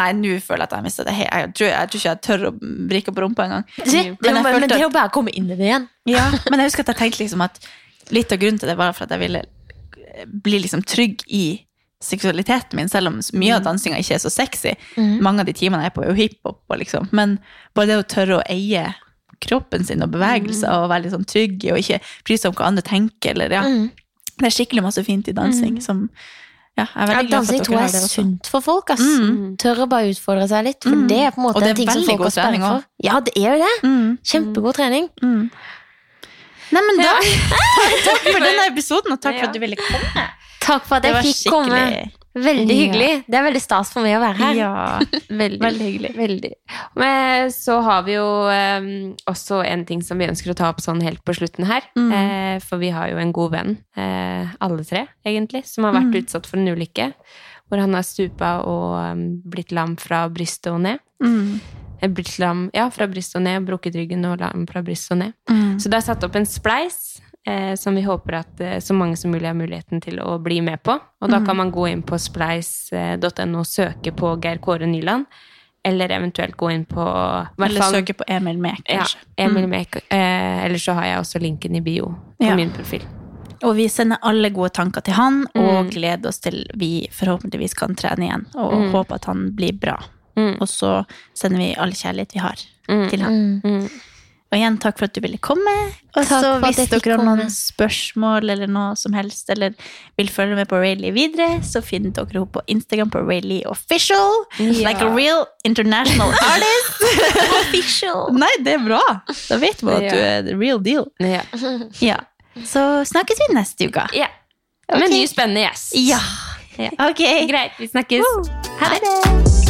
Nei, nå føler jeg at jeg har mistet det. Jeg tror, jeg tror ikke jeg tør å vrikke på rumpa engang. Det, Men det er jo bare å komme inn i det igjen. Ja, men jeg husker at jeg tenkte liksom at litt av grunnen til det var for at jeg ville bli liksom trygg i seksualiteten min, selv om mye av dansinga ikke er så sexy. Mange av de timene jeg er på, er jo hiphop, liksom. men bare det å tørre å eie kroppen sin og bevegelser og være litt sånn trygg og ikke bry seg om hva andre tenker. Eller, ja. Det er skikkelig masse fint i dansing som ja, Ja, dansing tror jeg er sunt for folk. ass. Mm. Tør å bare utfordre seg litt, for Mm. det er på en måte en ting som folk har spenning for. Ja, det er jo det. Mm. Kjempegod trening. Mm. Nei, men da Takk for denne episoden, og takk for at du ville komme. Takk for at jeg fikk komme. Veldig Ja. hyggelig. Det er veldig stas for meg å være her. Ja, Veldig. veldig hyggelig. Veldig. Men så har vi jo um, også en ting som vi ønsker å ta opp sånn helt på slutten her. Mm. Eh, for vi har jo en god venn, eh, alle tre egentlig, som har vært Mm. utsatt for en ulykke. Hvor han har stupa og um, blitt lam fra brystet og ned. Mm. Eh, Blitt lam, ja, fra brystet og ned, brukket ryggen og lam fra brystet og ned. Mm. Så det er satt opp en spleis som vi håper at eh, så mange som mulig har muligheten til å bli med på. Og da Mm. kan man gå inn på spleis.no og søke på Geir Kåre Nyland. Eller eventuelt gå inn på Eller fall- søke på Emil Mek, Ja. Emil Mm. Mek. Eh, eller så har jeg også linken i bio på Ja. min profil. Og vi sender alle gode tanker til han, og Mm. gleder oss til vi forhåpentligvis kan trene igjen. Og Mm. håper at han blir bra. Og så sender vi all kjærlighet vi har Mm. til han. Og igjen, takk for at du ville komme. Og Takk så hvis dere har noen spørsmål eller noe som helst, eller vil følge med på Rayleigh videre, så finner dere henne på Instagram på Rayleigh Official. Ja. Like a real international artist. Official. Nei, det er bra. Da vet man at Ja. du er the real deal. Ja. Ja. Så snakkes vi neste uke. ja. Med Ok. ny spennende gjest. Ja. Ja. Ok. Greit, vi snakkes. Ha det.